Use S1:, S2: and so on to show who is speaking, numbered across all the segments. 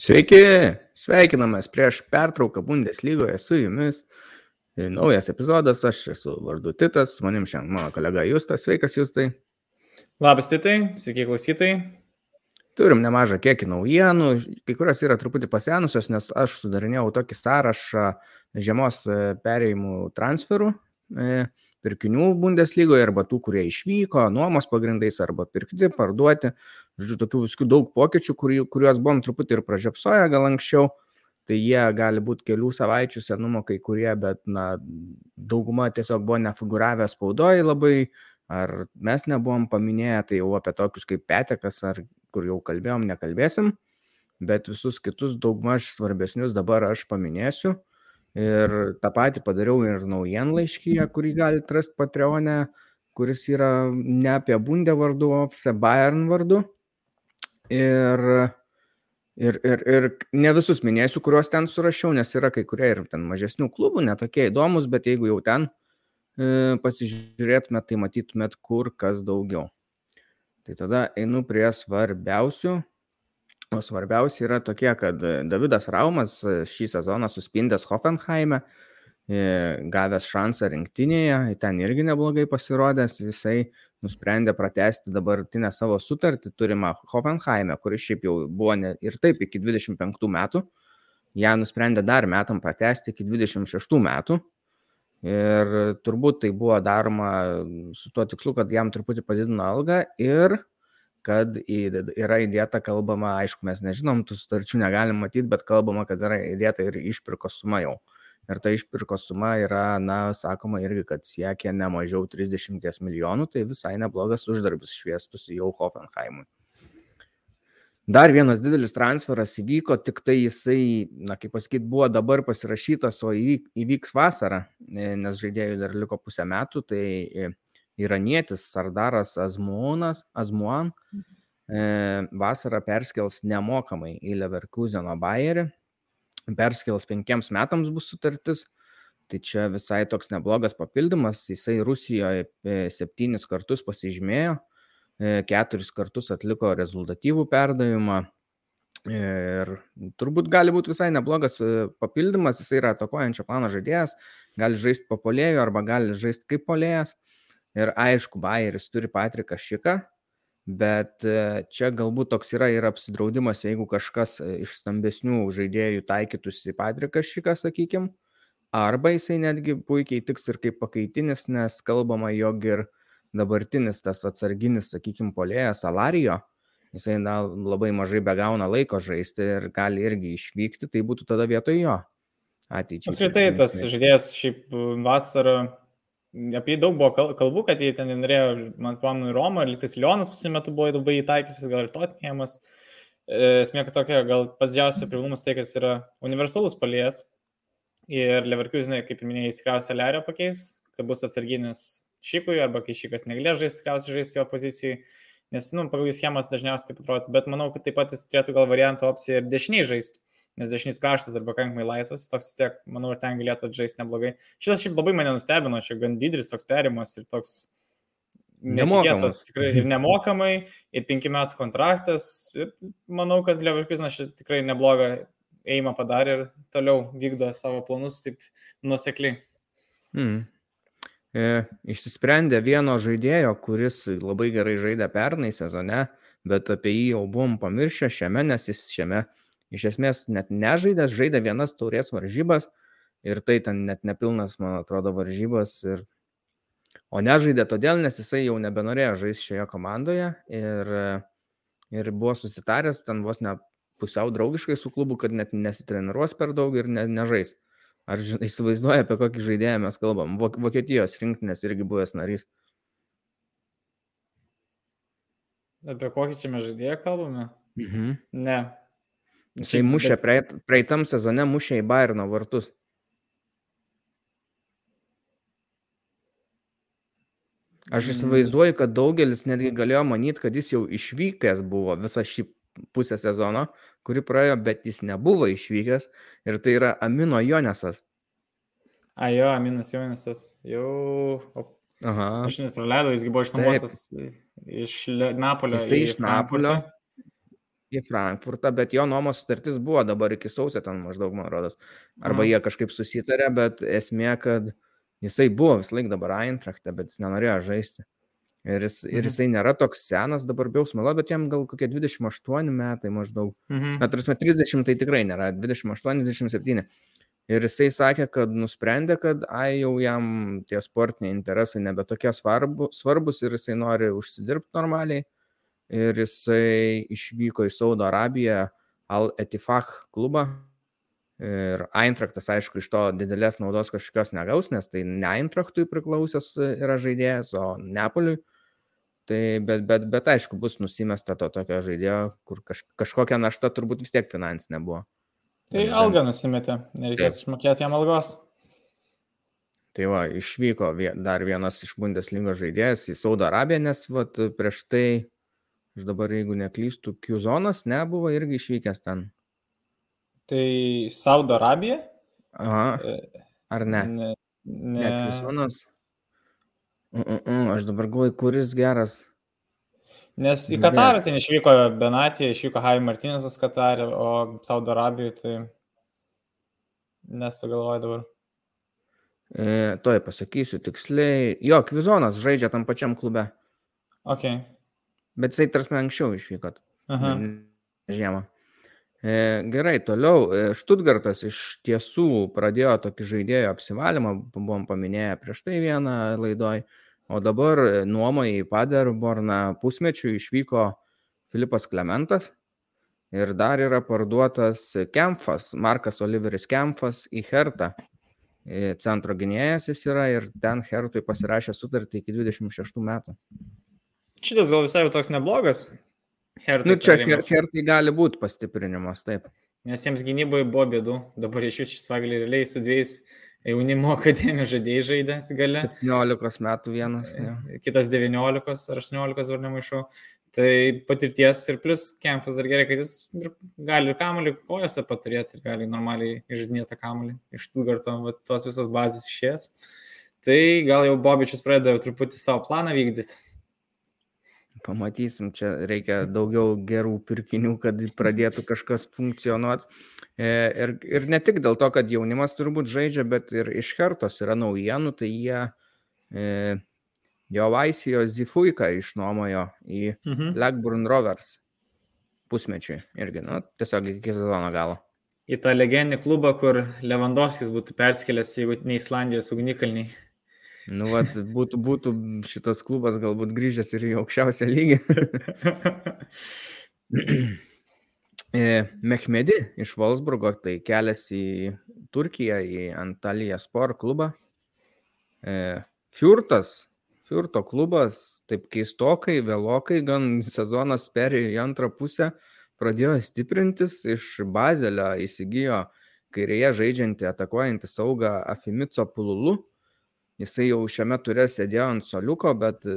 S1: Sveiki, sveikinamės prieš pertrauką Bundeslygoje su jumis. Naujas epizodas, aš esu vardu Titas, manim šiandien mano kolega Justas. Sveikas, Justai.
S2: Labas, Titai, sveiki klausytojai.
S1: Turim nemažą kiekį naujienų, kai kurios yra truputį pasenusios, nes aš sudarinėjau tokį sąrašą žiemos perėjimų transferų, e, pirkinių Bundeslygoje arba tų, kurie išvyko, nuomos pagrindais arba pirkti, parduoti. Žodžiu, tokių visokių daug pokyčių, kuriuos buvom truputį ir pražiopsoję gal anksčiau. Tai jie gali būti kelių savaičių senumo kai kurie, bet na, dauguma tiesiog buvo nefiguravę spaudoje labai, ar mes nebuvom paminėję, tai jau apie tokius kaip Petekas ar kur jau kalbėjom, nekalbėsim, bet visus kitus daugmaž svarbesnius dabar aš paminėsiu. Ir tą patį padariau ir naujienlaiškyje, kurį galite rasti Patreonė, kuris yra ne apie Bundę vardu, o apie Bayern vardu. Ir, ir, ir, ir ne visus minėsiu, kuriuos ten surašiau, nes yra kai kurie ir ten mažesnių klubų, netokie įdomus, bet jeigu jau ten e, pasižiūrėtumėt, tai matytumėt kur kas daugiau. Tai tada einu prie svarbiausių. O svarbiausia yra tokie, kad Davidas Raumas šį sezoną suspindęs Hoffenheime, gavęs šansą rinktinėje, ten irgi neblogai pasirodęs, jisai nusprendė pratesti dabartinę savo sutartį turimą Hoffenheime, kuris šiaip jau buvo ne, ir taip iki 25 metų, ją nusprendė dar metam pratesti iki 26 metų. Ir turbūt tai buvo daroma su tuo tikslu, kad jam truputį padidino algą ir kad yra įdėta kalbama, aišku, mes nežinom, tų sutarčių negalim matyti, bet kalbama, kad yra įdėta ir išpirkos suma jau. Ir ta išpirkos suma yra, na, sakoma irgi, kad siekia ne mažiau 30 milijonų, tai visai neblogas uždarbis šviestus jau Hoffenheimui. Dar vienas didelis transferas įvyko, tik tai jisai, na, kaip pasakyti, buvo dabar pasirašytas, o įvyks vasarą, nes žaidėjų dar liko pusę metų, tai iranietis Sardaras Azmuonas, Azmuan e, vasarą perskels nemokamai į Leverkuseno Bayerį, perskels penkiems metams bus sutartis, tai čia visai toks neblogas papildymas, jisai Rusijoje e, septynis kartus pasižymėjo, e, keturis kartus atliko rezultatyvų perdavimą, Ir turbūt gali būti visai neblogas e, papildymas, jis yra atakuojančio plano žaidėjas, gali žaisti po polėjų arba gali žaisti kaip polėjas. Ir aišku, Bayeris turi Patriką Šiką, bet e, čia galbūt toks yra ir apsidraudimas, jeigu kažkas e, iš stambesnių žaidėjų taikytųsi Patriką Šiką, sakykime, arba jisai netgi puikiai tiks ir kaip pakaitinis, nes kalbama, jog ir dabartinis tas atsarginis, sakykime, polėjas Alarijo, jisai na, labai mažai begauna laiko žaisti ir gali irgi išvykti, tai būtų tada vietoj jo ateičiai.
S2: Apskritai, tas žaidėjas šiaip vasarą Apie jį daug buvo kalbų, kad jie ten norėjo, man pamenu, į Romą, ir liktais Lionas pasim metu buvo labai įtaikysis, gal ir Tottenhamas. E, esmė, kad tokia, gal pats didžiausias privalumas tai, kad jis yra universalus palijas. Ir Leverkusenai, kaip minėjai, įsikausia Lerio pakeis, kad bus atsarginis Šikui, arba kai Šikas negalės žaisti, tikriausiai žaisti jo pozicijai. Nes, nu, pagal jų schemas dažniausiai taip atrodo, bet manau, kad taip pat jis turėtų gal variantą opciją ir dešiniai žaisti nes dešinys kraštas dar pakankamai laisvas, toks vis tiek, manau, ir ten galėtų atžaisti neblogai. Šitas šiaip labai mane nustebino, čia gan didelis toks perimas ir toks netikėtas, tikrai ir nemokamai, ir penki metų kontraktas. Ir manau, kad Leverkusenas čia tikrai neblogą eimą padarė ir toliau vykdo savo planus taip nusekliai.
S1: Hmm. E, išsisprendė vieno žaidėjo, kuris labai gerai žaidė pernai sezone, bet apie jį jau buvom pamiršę šiame, nes jis šiame iš esmės net nežaidęs, žaidė vienas taurės varžybas ir tai ten net nepilnas, man atrodo, varžybas. Ir... O nežaidė todėl, nes jisai jau nebenorėjo žaisti šioje komandoje ir, ir buvo susitaręs ten vos ne pusiau draugiškai su klubu, kad net nesitreniruos per daug ir ne, nežais. Ar įsivaizduoja, apie kokį žaidėją mes kalbam? Vokietijos rinktinės irgi buvęs narys.
S2: Apie kokį čia mes žaidėją kalbame?
S1: Mhm.
S2: Ne,
S1: Jisai mušė, bet... praeitam sezone mušė į Bairno vartus. Aš mm. įsivaizduoju, kad daugelis netgi galėjo manyti, kad jis jau išvykęs buvo visą šį pusę sezono, kuri praėjo, bet jis nebuvo išvykęs ir tai yra Amino Jonesas.
S2: A jo, Aminas Jonesas. Jau.
S1: Aha.
S2: Aš net praleidau, jisgi buvo išnuomotas iš Napolio.
S1: Jisai iš Napolio. Į Frankfurtą, bet jo nuomos sutartis buvo dabar iki sausio ten maždaug, man rodos. Arba
S2: Mhm.
S1: jie kažkaip susitarė, bet esmė, kad jisai buvo vis laik dabar Eintrachte, bet jis nenorėjo žaisti. Ir, jis, ir
S2: Mhm.
S1: jisai nėra toks senas, dabar bijau smalo, bet jam gal kokie 28 metai maždaug.
S2: Mhm.
S1: Na, tarsi 30 tai tikrai nėra, 28-27. Ir jisai sakė, kad nusprendė, kad ai jau jam tie sportiniai interesai nebe tokie svarbu, svarbus ir jisai nori užsidirbti normaliai. Ir jisai išvyko į Saudo Arabiją Al Etifah klubą. Ir Eintraktas, aišku, iš to didelės naudos kažkokios negaus, nes tai ne Eintraktui priklausęs yra žaidėjas, o Neapoliui. Tai bet, bet, bet aišku, bus nusimesta to tokio žaidėjo, kur kaž, kažkokia našta turbūt vis tiek finansinė buvo.
S2: Tai algą nusimetė, nereikės išmokėti jam algos.
S1: Tai va, išvyko dar vienas iš Bundeslygos žaidėjas į Saudo Arabiją, nes vat, prieš tai, aš dabar jeigu neklystu, Kiuzonas nebuvo irgi išvykęs ten.
S2: Tai Saudo Arabija?
S1: Aha,
S2: E,
S1: ar ne?
S2: Ne.
S1: Ne,
S2: ne.
S1: Kiuzonas. Mm -mm, aš dabar galvoju, kuris geras.
S2: Nes į. Katarą ten išvyko Benatija, išvyko Javi Martinezas Katarė, o Saudo Arabijoje tai nesugalvoju dabar.
S1: E, toj pasakysiu tiksliai. Jo, Kiuzonas žaidžia tam pačiam klube,
S2: Ok.
S1: Bet jisai tarsi anksčiau išvyko.
S2: Aha.
S1: Žiemą. E, gerai, toliau. e, Štutgartas iš tiesų pradėjo tokį žaidėjo apsivalymą, buvom paminėję prieš tai vieną laidoj, o dabar e, nuomai į Paderborną pusmečių išvyko Filipas Klementas ir dar yra parduotas Kempfas, Markas Oliveris Kempfas į Hertą. Centro gynėjas jis yra ir ten Hertui pasirašė sutartį iki 26 metų.
S2: Šitas gal visai jau toks neblogas. Hertai
S1: Nu, čia
S2: perėjimas.
S1: Hertai gali būti pastiprinimas, taip.
S2: Nes jiems gynyboje buvo bėdų. Dabar iš vis šis vagliai realiai su dviejais jaunimo akademijos žaidėjai žaidė gale.
S1: 17 metų vienas. Jo.
S2: Kitas 19 ar 18 var nemaišau. Tai patirties ir plus Kempfas dar gerai, kad jis gali ir kamuolį kojose paturėti ir gali normaliai išžudinėti kamuolį iš Stuttgarto, tos visos bazės išės. Tai gal jau Bobičius pradeda truputį savo planą vykdyti.
S1: Pamatysim, čia reikia daugiau gerų pirkinių, kad pradėtų kažkas funkcionuoti. Ir, ir ne tik dėl to, kad jaunimas turbūt žaidžia, bet ir iš Hertos yra naujienų, tai jie e, jo Vaisijo Zifuiką išnuomojo į
S2: Mhm.
S1: Blackburn Rovers pusmečiui irgi, nu, tiesiog iki sezono galo.
S2: Į tą legendinį klubą, kur Lewandowskis būtų perskėlęs, jeigu ne Islandijos ugnikalniai.
S1: Nu, vat, būtų, būtų šitas klubas galbūt grįžęs ir į aukščiausią lygį. E, Mehmedi iš Wolfsburgo tai keliasi į Turkiją, į Antaliją Sport klubą. E, Fiurtas, Fiurto klubas, taip keistokai, vėlokai, gan sezonas perėjo į antrą pusę, pradėjo stiprintis, iš Bazelio įsigijo kairėje žaidžiantį atakuojantį saugą Afimico Pululu. Jisai jau šiame turė sėdėjo ant soliuko, bet e,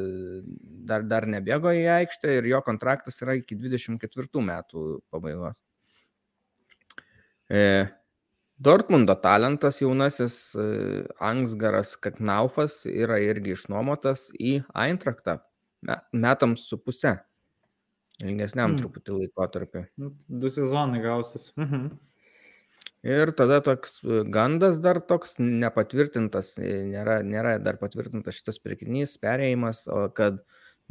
S1: dar, dar nebėgo į aikštę ir jo kontraktas yra iki 24 metų pabaigos. E, Dortmundo talentas jaunasis e, Angsgaras Kaknaufas yra irgi išnuomotas į Eintraktą me- metams su pusę. Ilgesniam
S2: Mm.
S1: mm. truputį laikotarpiu.
S2: Nu, Du sezonai gausis. Mhm.
S1: Ir tada toks e, gandas dar toks nepatvirtintas, e, nėra, nėra dar patvirtintas šitas pirkinys, perėjimas, kad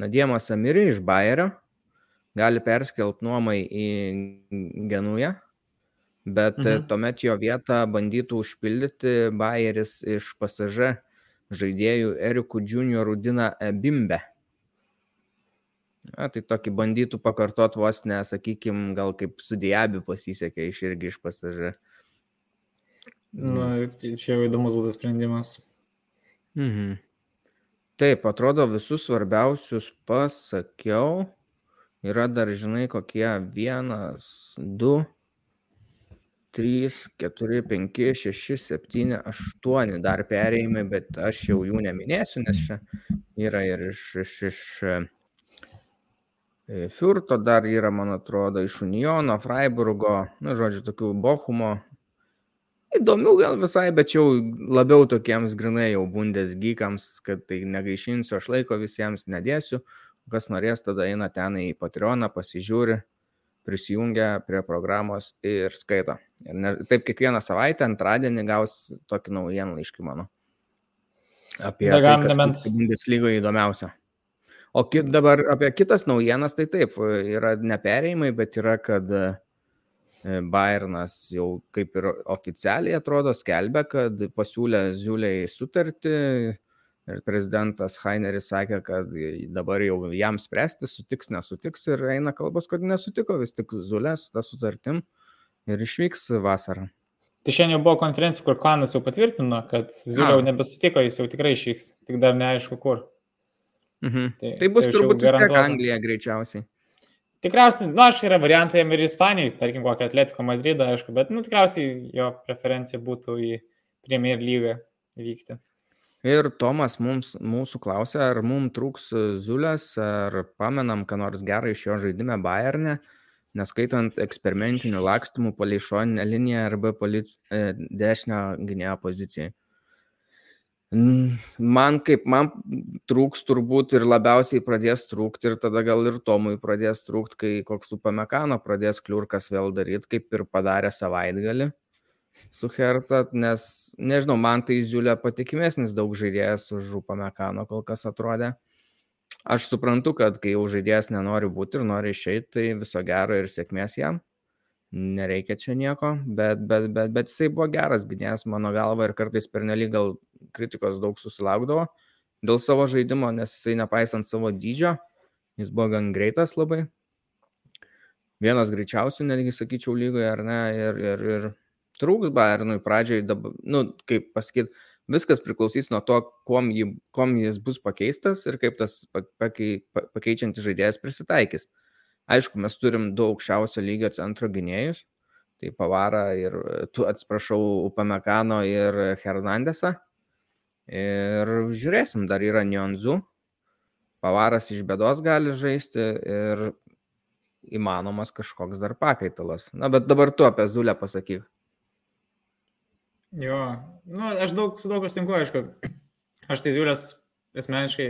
S1: Nadiemas Amiri iš Bayerio gali perskelt nuomai į Genują, bet mhm.
S2: Mhm.
S1: tuomet jo vietą bandytų užpildyti Bayeris iš pasažė žaidėjų Erikų Junior Rudina Bimbe. Na, tai tokį bandytų pakartot vos ne, sakykime, gal kaip su Diabi pasisekė iš irgi iš pasažė.
S2: Nu, čia jau įdomus būtų sprendimas.
S1: Mhm. Taip, atrodo, visus svarbiausius pasakiau. Yra dar, žinai, kokie vienas, du, trys, keturi, penki, šeši, septyni, aštuoni dar perėjimai, bet aš jau jų neminėsiu, nes čia yra ir iš, iš, iš e, Fiurto dar yra, man atrodo, iš Uniono, Freiburgo, na, žodžiu, tokių Bochumo. Įdomių gal visai, bet jau labiau tokiems grinai jau bundes gykams, kad tai negaišinsiu, aš laiko visiems nedėsiu. Kas norės, tada eina ten į Patreoną, pasižiūri, prisijungia prie programos ir skaito. Ir ne, taip kiekvieną savaitę, antradienį gaus tokį naujienlaiškį mano. Apie tai, Bundeslygoje įdomiausia. O kit, dabar apie kitas naujienas, tai taip, yra neperėjimai, bet yra, kad e, Bayernas jau kaip ir oficialiai atrodo skelbia, kad pasiūlė Ziuliai sutartį ir prezidentas Heineris sakė, kad dabar jau jam spręsti, sutiks, nesutiks ir eina kalbos, kad nesutiko vis tik Zulės tą sutartim ir išvyks vasarą.
S2: Tai šiandien jau buvo konferencija, kur Kanas jau patvirtino, kad Zulė jau nebesutiko, jis jau tikrai išvyks, tik dar neaišku kur.
S1: Mhm. Tai, tai bus tai turbūt vis tiek Anglija greičiausiai.
S2: Tikriausiai, na, nu, aš yra variantų jam ir Ispanijai, tarkim, kokią Atletiko Madridą, aišku, bet, nu, tikriausiai jo preferencija būtų į Premier lygą vykti.
S1: Ir Tomas mums, mūsų klausė, ar mums trūks Zulės, ar pamenam, ką nors gerą iš jo žaidime Bayerne, neskaitant eksperimentinių lakstumų palei šoninę liniją arba polic, e, dešinę gynėjo pozicijai. Man kaip man trūks turbūt ir labiausiai pradės trūkti ir tada gal ir Tomui pradės trūkti, kai koks upamekano pradės kliurkas vėl daryti, kaip ir padarė savaitgalį su Herta, nes nežinau, man tai Ziulė patikimesnis daug žaidėjas už upamekano kol kas atrodė. Aš suprantu, kad kai jau žaidėjas nenori būti ir nori išeiti, tai viso gero ir sėkmės jam nereikia čia nieko, bet, bet, bet, bet jisai buvo geras gynėjas mano galva ir kartais pernelyg gal kritikos daug susilaukdavo dėl savo žaidimo, nes jisai nepaisant savo dydžio, jis buvo gan greitas labai. Vienas greičiausių, netgi sakyčiau, lygoje, ar ne, ir, ir, ir trūks Bayernui pradžioj, dabar, nu, kaip pasakyti, viskas priklausys nuo to, kuom, jį, kuom jis bus pakeistas ir kaip tas pakei, pakeičiantis žaidėjas prisitaikys. Aišku, mes turim du aukščiausio lygio centro gynėjus, tai Pavara ir, tu atsiprašau, Upamekano ir Hernandesą. Ir žiūrėsim, dar yra Nionzu. Pavaras iš bėdos gali žaisti ir įmanomas kažkoks dar pakaitalas. Na, bet dabar tu apie Zulę pasakyk.
S2: Jo, nu, aš daug su daug sutinku, aišku. Aš tai Zulės asmeniškai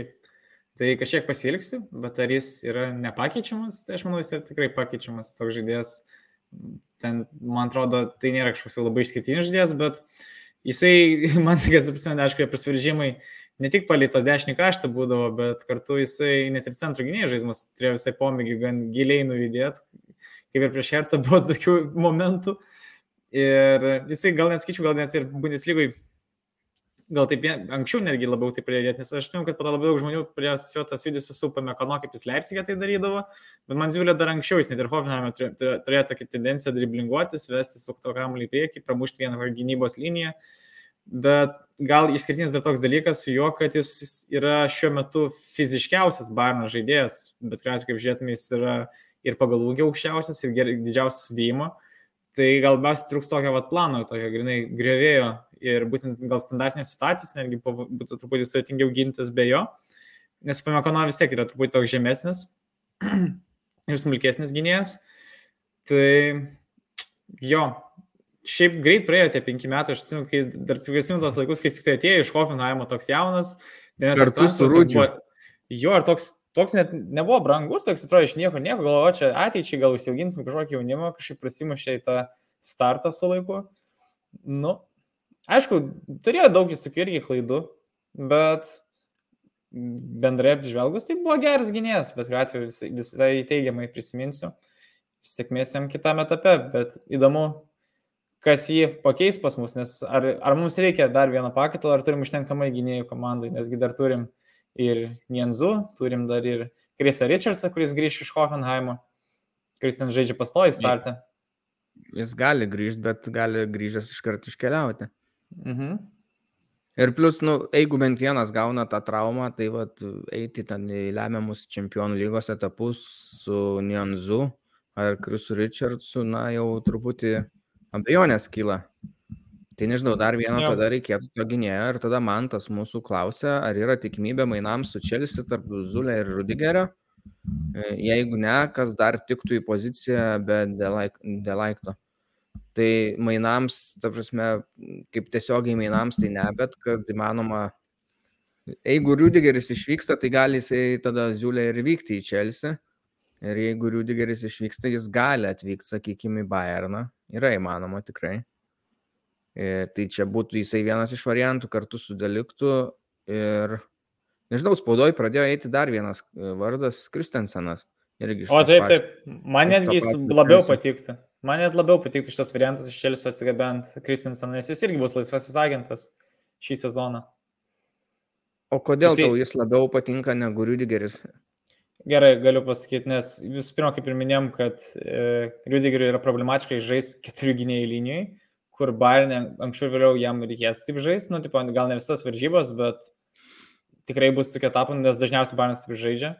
S2: Tai kažkiek pasilgsiu, bet ar jis yra nepakeičiamas, tai aš manau, jis yra tikrai pakeičiamas toks žaidėjas. Ten, man atrodo, tai nėra kažkoks labai išskirtinis žaidėjas, bet jisai, man tik, prisimenu, aišku, prasveržimai ne tik palytos dešinį kraštą būdavo, bet kartu jisai net ir centro gynėjų žaidimas turėjo visai pomėgį gan giliai nuvidėti, kaip ir prieš Hertą buvo tokių momentų. Ir jisai gal net skaičiu, gal net ir Bundeslygai gal taip vien, anksčiau netgi labiau tai pradėti, nes aš žinau, kad po to labai daug žmonių pradėjo asociuotas judesius su Pamekano, kaip jis Leipzigė tai darydavo, bet man ziūlė dar anksčiau, jis net ir Hoffenheimė turėjo tokią tendenciją driblinguotis, vesti su to kamuolį į priekį, pramušti vieną gynybos liniją, bet gal išskirtinis dar toks dalykas su juo, kad jis yra šiuo metu fiziškiausias Barno žaidėjas, bet kuriuo kaip žiūrėtume, jis yra ir pagal ūgį aukščiausias, ir didžiausias sudėjimo. Tai gal mes trūks tokio vat plano, tokio grinai grevėjo ir būtent gal standartinės situacijas netgi būtų truputį sudėtingiau gintis be jo, nes Pamekano vis tiek yra truputį toks žemesnis ir smulkesnis gynėjas. Tai jo, šiaip greit praėjo tie penki metai, aš atsimenu, kai dar prisimenu tos laikus, kai tik tai atėjo iš Hoffenheimo toks jaunas,
S1: net tas buvo.
S2: Jo, ir toks, toks net nebuvo brangus, toks atrodo iš nieko, nieko, galvoju, čia ateičiai gal užsiauginsim kažkokį jaunimą, kažkaip prasimušė į tą startą su laiku. Nu, Aišku, turėjo daug jis tokių irgi klaidų, bet bendrai apžvelgus tai buvo geras gynėjas, bet kuriuo atveju visai, visai teigiamai prisiminsiu. Sėkmės jam kitame etape, bet įdomu, kas jį pakeis pas mus, nes ar, ar mums reikia dar vieno pakaitalo, ar turim užtenkamai gynėjų komandai, nesgi dar turim ir Nienzu, turim dar ir Krisą Richardsą, kuris grįž iš Hoffenheimo, kuris ten žaidžia pastoji startą.
S1: Jis gali grįžti, bet gali grįžęs iškart iškeliauti.
S2: Mhm.
S1: Ir plus, nu, jeigu bent vienas gauna tą traumą, tai vat, eiti ten į lemiamus čempionų lygos etapus su Nianzu ar Krisu Richardsu, na, jau truputį abejonės kyla. Tai nežinau, dar vieno jau. tada reikėtų to gynėjo ir tada man tas mūsų klausia, ar yra tikimybė mainams su Čelsi tarp Zulė ir Rudigerio. E, jeigu ne, kas dar tiktų į poziciją be Delaikto. Tai mainams, ta prasme, kaip tiesiogiai mainams, tai ne, bet kad įmanoma, jeigu Rudigeris išvyksta, tai gali jisai tada Ziulė ir vykti į Čelsi Ir jeigu Rudigeris išvyksta, jis gali atvykti, sakykime, į Bayerną. Yra įmanoma tikrai. Ir tai čia būtų jisai vienas iš variantų kartu su Deliktu. Ir nežinau, spaudoj pradėjo eiti dar vienas e, vardas - Kristensenas.
S2: O taip, taip. Man netgi jis labiau patiktų. Man net labiau patiktų šitas variantas iš Čelsio atsigabent Kristenseną, nes jis irgi bus laisvasis agentas šį sezoną.
S1: O kodėl Jisai... tau jis labiau patinka negu Rudigeris?
S2: Gerai, galiu pasakyti, nes visų pirma, kaip ir minėjom, kad e, Rudigeriui yra problematiškai žais keturių gynėjų linijai, kur Bayernė anksčiau vėliau jam reikės taip žais, nu, tipo, gal ne visas varžybos, bet tikrai bus tokia etapų, nes dažniausiai Bayernas taip žaidžia.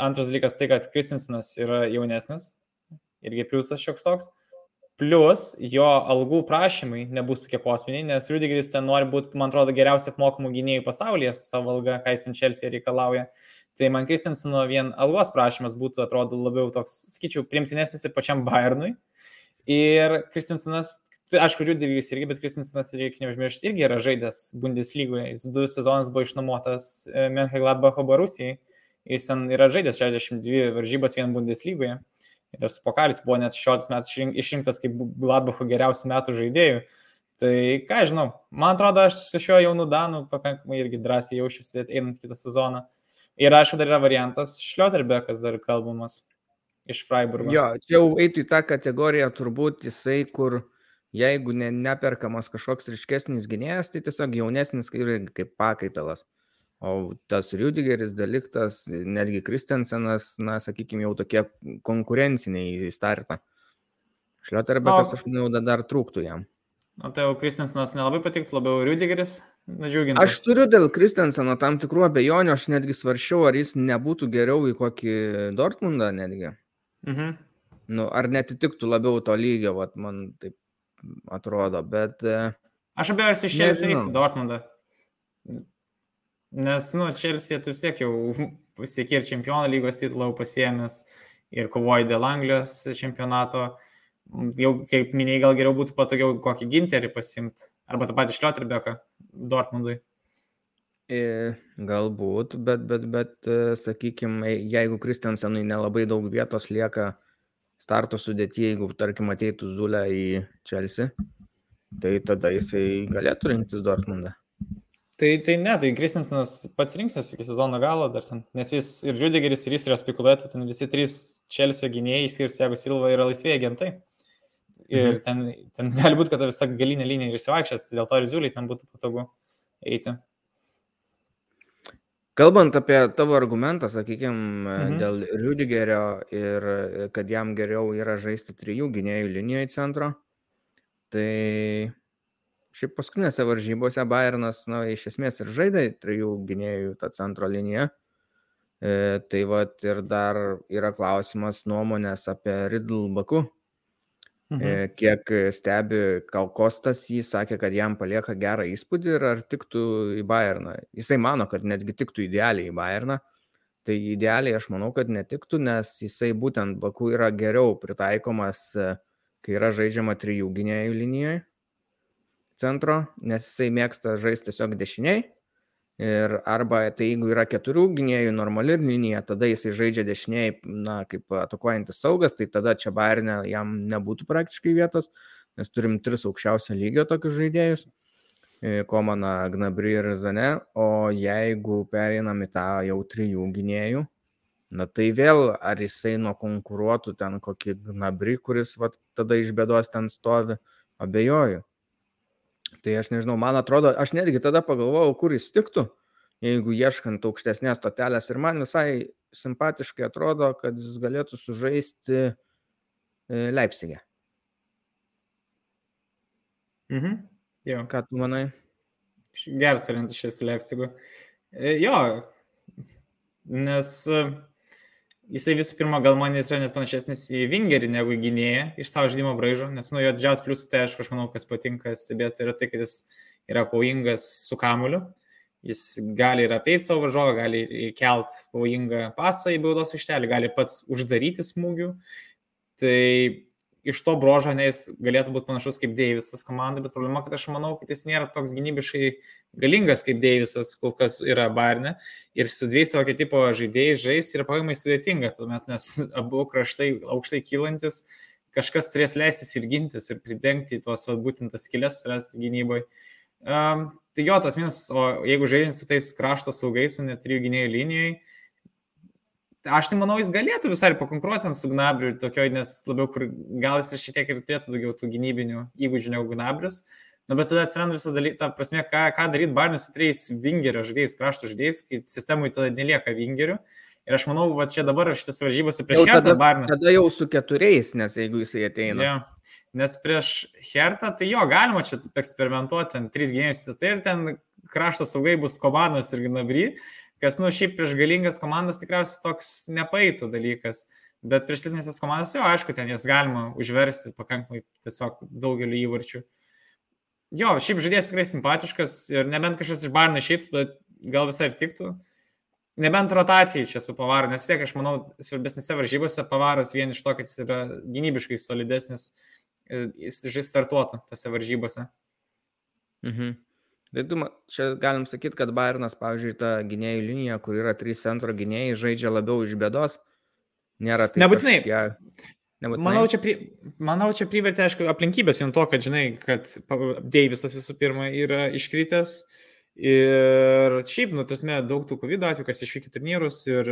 S2: Antras dalykas tai, kad Kristinsenas yra jaunesnis, irgi pliusas šioks toks. Plus jo algų prašymai nebus tokie kosminiai, nes Rudigeris ten nori būti, man atrodo, geriausiai apmokamų gynėjų pasaulyje su savo alga, ką jis ten Čelsiai reikalauja. Tai man Kristenseno vien algos prašymas būtų, atrodo, labiau toks, sakyčiau, primtinesnis ir pačiam Bayernui. Ir Kristensenas, aišku, Rudigeris irgi, bet Kristensenas, reikia neužmiršti, irgi yra žaidęs Bundeslygoje. Jis du sezonus buvo išnuomotas e, Menhegladbacho Barusijai. Jis ten yra žaidęs 62 varžybas vien Bundeslygoje. Ir su Pokalis buvo net 16 metais išrinktas kaip Gladbacho geriausių metų žaidėjų. Tai ką žinau, man atrodo, aš su šiuo jaunu Danu pakankamai irgi drąsiai jaučiuosi einant kitą sezoną. Ir aišku, dar yra variantas Šlioterbekas dar kalbamas iš Freiburgo.
S1: Jo, čia jau eitų į tą kategoriją turbūt jisai, kur jeigu ne, neperkamas kažkoks ryškesnis gynėjas, tai tiesiog jaunesnis kaip pakaitalas. O tas Rudigeris, Deliktas, netgi Kristensenas, na, sakykime, jau tokie konkurenciniai į startą. Šlioterbekas, aš manau, dar trūktų jam.
S2: O tai jau Kristensenas nelabai patiktų, labiau Rudigeris,
S1: nadžiuginti. Aš turiu dėl Kristenseno tam tikrų abejonių, aš netgi svaršiau, ar jis nebūtų geriau į kokį Dortmundą netgi. Mhm. Nu, ar netitiktų labiau to lygio, vat, man taip atrodo, bet... E,
S2: aš abejoju, ar jis išėjęs į Dortmundą. Nes, nu, Chelsea tu vis tiek jau pasiekė ir čempionų lygos titulą pasiemęs ir kovoja dėl Anglijos čempionato. Jau, kaip minėjai, gal geriau būtų patogiau kokį ginterį pasimti. Arba tą patį Šlioterbeką Dortmundui.
S1: E, galbūt, bet, bet, bet, e, sakykime, jeigu Kristensenui nelabai daug vietos lieka starto sudėti, jeigu, tarkim, ateitų Zulė į Chelsea, tai tada jisai galėtų rinktis Dortmundą.
S2: Tai, tai ne, tai Kristensenas pats rinksis iki sezono galo dar ten, nes jis ir Rudigeris, ir jis yra spekuliuoti, ten visi trys Čelsio gynėjai, išskyrus jeigu Silva yra laisvėjai agentai. Ir mhm. ten, ten gali būti, kad visa galinė linija ir įsivaikščias, dėl to ir Ziuliai ten būtų patogu eiti.
S1: Kalbant apie tavo argumentą, sakykime, mhm. dėl Rudigerio ir kad jam geriau yra žaisti trijų gynėjų linijoje centro, tai Šiaip paskutinėse varžybose Bayernas, na, iš esmės ir žaidė trijų gynėjų tą centro liniją. E, tai va ir dar yra klausimas nuomonės apie Riddle Baku. E, mhm. Kiek stebi Kalkostas, jis sakė, kad jam palieka gerą įspūdį ir ar tiktų į Bayerną. Jisai mano, kad netgi tiktų idealiai į Bayerną. Tai idealiai aš manau, kad netiktų, nes jisai būtent Baku yra geriau pritaikomas, e, kai yra žaidžiama trijų gynėjų linijoje centro, nes jisai mėgsta žaisti tiesiog dešiniai. Ir arba tai jeigu yra keturių gynėjų normali linija, tada jisai žaidžia dešiniai, na, kaip atakuojantis saugas, tai tada čia Bayernė jam nebūtų praktiškai vietos, nes turim tris aukščiausio lygio tokius žaidėjus. E, Komana, Gnabri ir Zane, o jeigu pereinam į tą jau trijų gynėjų, na tai vėl ar jisai nuo konkuruotų ten kokį Gnabri, kuris vat, tada iš bėdos ten stovi, abejoju. Tai aš nežinau, man atrodo, aš netgi tada pagalvojau, kur jis tiktų, jeigu ieškant aukštesnės stotelės. Ir man visai simpatiškai atrodo, kad jis galėtų sužaisti e, Leipzigė.
S2: Mhm. Jo.
S1: Ką tu manai?
S2: Geras variantas šis Leipzigu. E, jo, nes jisai visų pirma, gal man jis yra net panašesnis į Vingerį negu gynėją iš savo žaidimo braižo, nes nu jo didžiausias pliusas, tai aišku, aš manau, kas patinka stebėti, yra tai, kad jis yra pavojingas su kamuliu. Jis gali ir apeiti savo varžovą, gali kelt pavojingą pasą į baudos aikštelį, gali pats uždaryti smūgių. Tai iš to brožo, nes galėtų būti panašus kaip Deivisas komandai, bet problema, kad aš manau, kad jis nėra toks gynybiškai galingas kaip Deivisas, kol kas yra Barne. Ir su dviejais tokio tipo žaidėjais žaisti yra pakankamai sudėtinga, tuomet, nes abu kraštai aukštai kylantis, kažkas turės leistis ir gintis ir pridengti tuos, va, būtent tas kelias gynyboje. Um, tai jo, tas minus, o jeigu žaidžiant su tais krašto saugais, net trijų gynėjų linijoje, aš tai manau, jis galėtų visai pakonkuruoti su Gnabriu, tokio, nes labiau, kur gal jis ir šiek tiek ir turėtų daugiau tų gynybinių įgūdžių negu Gnabrius. Na, bet tada atsiranda visą dalyką, ta prasme, ką, ką daryti Barnius su trejais vingerio žaidėjais, krašto žaidėjais, kai sistemui tada nelieka vingerių. Ir aš manau, va čia dabar šitas varžybose prieš Hertą Barną.
S1: Tada jau su keturiais, nes jeigu jisai ateina.
S2: Ja. Nes prieš Hertą, tai jo, galima čia eksperimentuoti, ten trys gynėjus, tai ir ten krašto saugai bus komandas ir Gnabry, kas, nu, šiaip prieš galingas komandas tikriausiai toks nepaitų dalykas. Bet prieš silpnesnės komandas, jo, aišku, ten jas galima užversti pakankamai tiesiog daugeliu įvarčių. Jo, šiaip žaidėjas tikrai simpatiškas ir nebent kažkas iš Barno išeitų, tada gal visai ir tiktų. Nebent rotacijai čia su pavaru, nes tiek aš manau, svarbesnėse varžybose pavaras vien iš to, kad jis yra gynybiškai solidesnis, e, jis startuotų tose varžybose.
S1: Mhm. Tai tu, čia galim sakyti, kad Bairnas, pavyzdžiui, ta gynėjų linija, kur yra trys centro gynėjai, žaidžia labiau iš bėdos. Nėra tai.
S2: Nebūtinai. Kažkie... Nebūtinai. Manau, čia, pri, manau, čia privertė, aišku, aplinkybės vien to, kad, žinai, kad Deivisas visų pirma yra iškritęs, uh, Ir šiaip, nu, tasme, daug tų COVID atvejų, kas išvykė turnyrus ir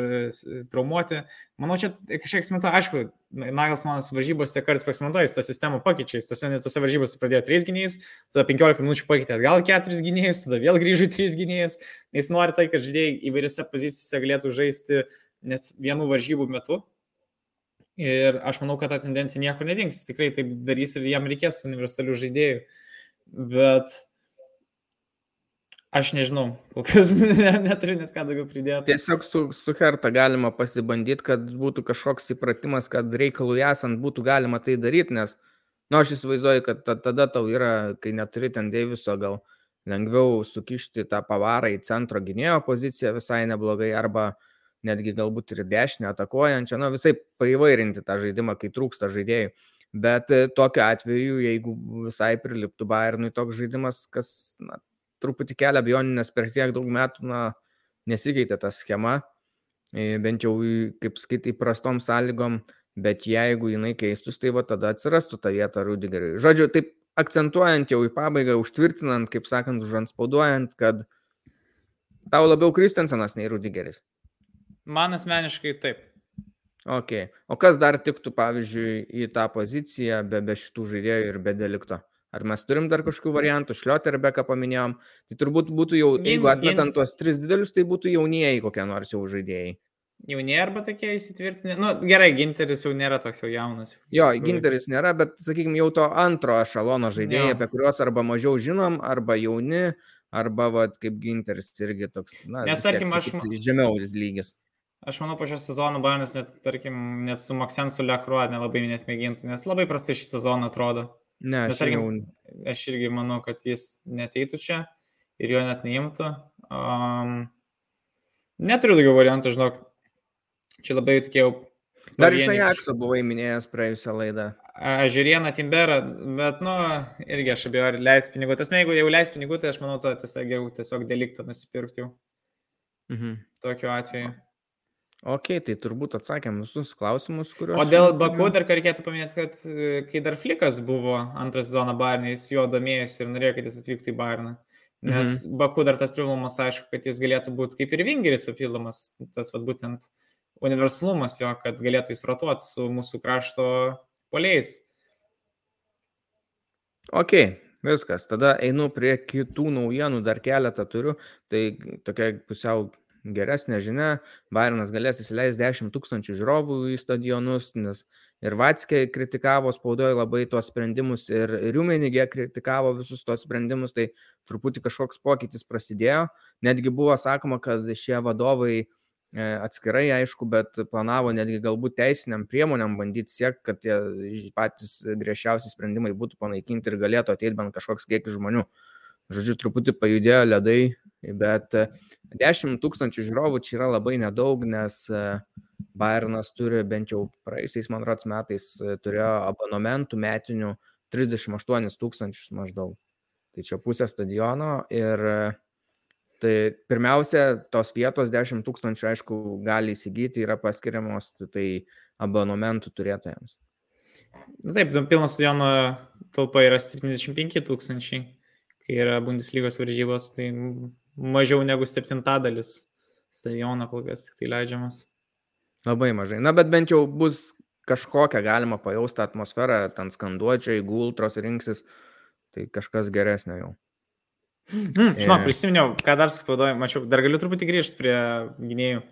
S2: traumuoti. Manau, čia kažkiek eksperimentuoja, aišku, Nagels manas varžybose kartais eksperimentuoja, jis tą sistemą pakeičia, jis tose, tose varžybose pradėjo 3 gynėjus, tada 15 minučių pakeitė atgal 4 gynėjus, tada vėl grįžo į 3 gynėjus, nes nori tai, kad žaidėjai įvairiose pozicijose galėtų žaisti net vienų varžybų metu. Ir aš manau, kad ta tendencija niekur nedings, tikrai taip darys ir jam reikės universalių žaidėjų. Bet Aš nežinau, kol kas neturiu net ką daugiau pridėti.
S1: Tiesiog su, su Herta galima pasibandyti, kad būtų kažkoks įpratimas, kad reikalui esant būtų galima tai daryti, nes, na, nu, aš įsivaizduoju, kad tada tau yra, kai neturi ten Deiviso, gal lengviau sukišti tą pavarą į centro gynėjo poziciją visai neblogai, arba netgi galbūt ir dešinę atakuojančią, na, visai paivairinti tą žaidimą, kai trūksta žaidėjų. Bet e, tokiu atveju, jeigu visai priliptų Bayernui toks žaidimas, kas na, truputį kelia abejonių, nes per tiek daug metų na, nesikeitė ta schema, e, bent jau, kaip skaityti, įprastom sąlygom, bet jeigu jinai keistus, tai va tada atsirastų ta vieta Rudigeriui. Žodžiu, taip akcentuojant jau į pabaigą, užtvirtinant, kaip sakant, užanspauduojant, kad tau labiau Kristensenas nei Rudigeris.
S2: Man asmeniškai taip.
S1: Ok. O kas dar tiktų, pavyzdžiui, į tą poziciją be, be šitų žaidėjų ir be delikto? Ar mes turim dar kažkokių variantų, Šlioterbeką paminėjom, tai turbūt būtų jau, jeigu atmetant tuos tris didelius, tai būtų jaunieji kokie nors jau žaidėjai.
S2: Jaunieji arba tokie įsitvirtinę. Na nu, gerai, Ginteris jau nėra toks jau jaunas.
S1: Jo, Ginteris nėra, bet, sakykime, jau to antro ešalono žaidėjai, jo. apie kuriuos arba mažiau žinom, arba jauni, arba, va, kaip Ginteris irgi toks, na,
S2: Nes, tarkim, aš...
S1: Žemiau lygis.
S2: Aš manau, po šio sezono Banas net, tarkim, net su Maksensu Lekruo nelabai net mėgintų, nes labai prastai šį sezoną atrodo.
S1: Ne, aš,
S2: tarkim, jau... aš irgi manau, kad jis neteitų čia ir jo net neimtų. Um, neturiu daugiau variantų, žinok. Čia labai tikėjau.
S1: Dar iš Ajaxo buvai minėjęs praėjusią laidą.
S2: Žiūrieną Timberą, bet, nu, irgi aš abejoju, ar leis pinigų. Tas, jeigu jau leis pinigų, tai aš manau, tai tiesiog geriau tiesiog deliktą nusipirkti jau. Mhm. Tokiu atveju.
S1: Ok, tai turbūt atsakėm visus klausimus, kuriuos.
S2: O dėl Baku dar reikėtų paminėti, kad e, kai dar Flikas buvo antrą sezoną Barnį, jis jo domėjosi ir norėjo, kad jis atvyktų į Barną. Nes mhm. Baku dar tas privalumas, aišku, kad jis galėtų būti kaip ir Vingeris papildomas, tas vad būtent universalumas jo, kad galėtų įsrotuoti su mūsų krašto poliais.
S1: Ok, viskas. Tada einu prie kitų naujienų, dar keletą turiu. Tai tokia pusiau geresnė žinia, Bairnas galės įsileisti 10 tūkstančių žiūrovų į stadionus, nes ir Vatskė kritikavo spaudoje labai tuos sprendimus, ir Riumenigė kritikavo visus tuos sprendimus, tai truputį kažkoks pokytis prasidėjo. Netgi buvo sakoma, kad šie vadovai e, atskirai, aišku, bet planavo netgi galbūt teisiniam priemonėm bandyti siekti, kad tie patys griežčiausi sprendimai būtų panaikinti ir galėtų ateiti bent kažkoks kiekis žmonių. Žodžiu, truputį pajudėjo ledai, bet 10 tūkstančių žiūrovų čia yra labai nedaug, nes, Bayernas turi bent jau praeisiais, man rods, metais e, turėjo abonementų metinių 38 tūkstančius maždaug. Tai čia pusė stadiono ir e, tai pirmiausia, tos vietos 10 tūkstančių, aišku, gali įsigyti, yra paskiriamos tai abonementų turėtojams.
S2: Taip, nu, pilno stadiono talpa yra 75 tūkstančiai, kai yra Bundeslygos varžybos, tai mažiau negu septintadalis stadiono kol kas tik tai leidžiamas.
S1: Labai mažai. Na, bet bent jau bus kažkokią galima pajausti atmosferą, ten skanduočiai, gultros rinksis, tai kažkas geresnio jau.
S2: Mm, žinau, prisiminiau, ką dar spaudoju, mačiau, dar galiu truputį grįžti prie gynėjų.